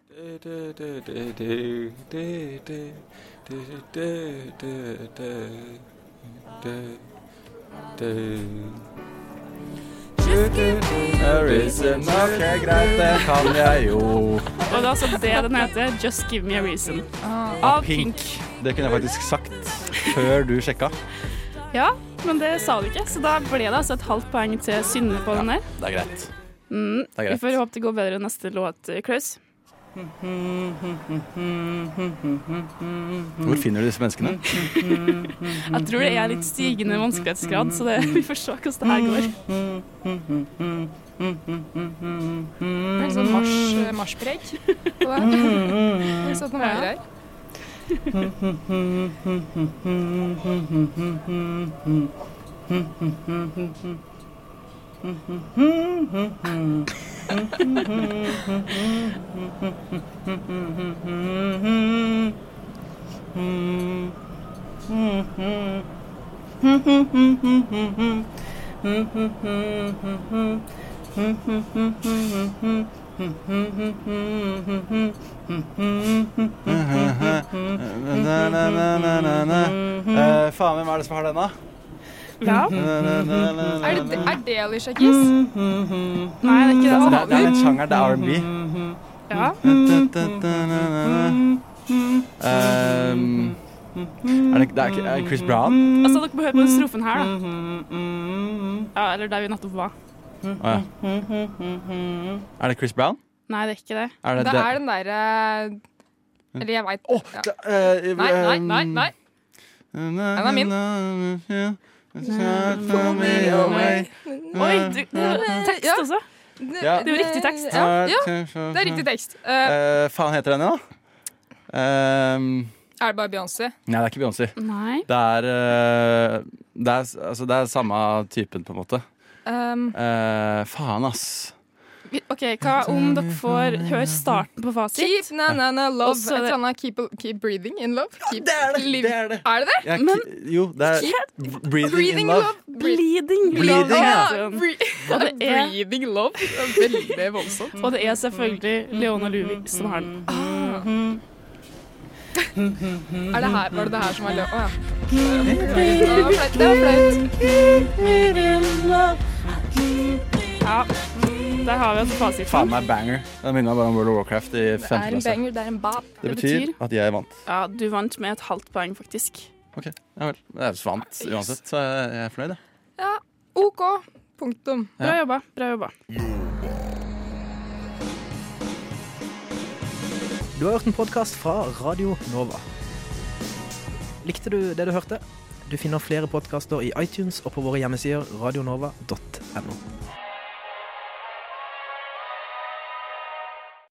Reason. Ok, greit, det kan jeg jo. Og det er altså det den heter. Just give me a reason. Av Pink. Det kunne jeg faktisk sagt før du sjekka. Ja, men det sa du ikke, så da ble det altså et halvt poeng til Synne på den der. Det er greit. Mm, Det er greit. Vi får håpe det går bedre neste låt, Klaus. Hvor finner du disse menneskene? Jeg tror det er litt stigende vanskelighetsgrad, så det, vi får se hvordan det her går. Det er litt sånn mars, marspreg på det. Det er sånn noe Ja. greier. Eh, faen, hvem er det som har den, da? Ja. Er det, er det Alicia Keys? Nei, det er ikke det. Det er, det er en sjanger, det er R&B. Ja. Um, er det, det er er Chris Brown? Altså, dere må høre på den strofen her, da. Ja, eller der vi nettopp var. Å ja. Er det Chris Brown? Nei, det er ikke det. Er det Det det? er den derre Eller jeg veit ja. eh, Nei, nei, nei. nei. Den er min. Oi, du, det er tekst Ja. også. Ja. Det er jo riktig tekst. Ja, ja, det er riktig tekst. Uh, uh, faen heter den, da? Uh, er det bare Beyoncé? nei, det er ikke Beyoncé. Det er, eh, det, er, altså, det er samme typen, på en måte. Um, Eh, faen, ass. OK, hva om dere får høre starten på fasit? Keep na na na love. Også, Et eller annet keep, keep breathing in love. Keep det er det, det er det. Er det det? Ja, Men- jo, det er Breathing, Breathing in Love. Bleeding, Bleeding, love. ja. Og det er- Breathing love. Veldig voldsomt. Og det er selvfølgelig Leona Luvi som har den. Er det her, var det det her som var løp? Å ja. Det var flaut. Det var flaut. Ja, der har vi altså fasiten. Faen meg banger. Det minner meg bare om World of Warcraft i Det er en banger, det er en bap. Det betyr at jeg vant. Ja, du vant med et halvt poeng, faktisk. Ok, ja vel. Jeg vant uansett, så jeg jeg er fornøyd, jeg. Ja, OK. Punktum. Bra jobba. Bra jobba. Du har hørt en podkast fra Radio Nova. Likte du det du hørte? Du finner flere podkaster i iTunes og på våre hjemmesider radionova.no.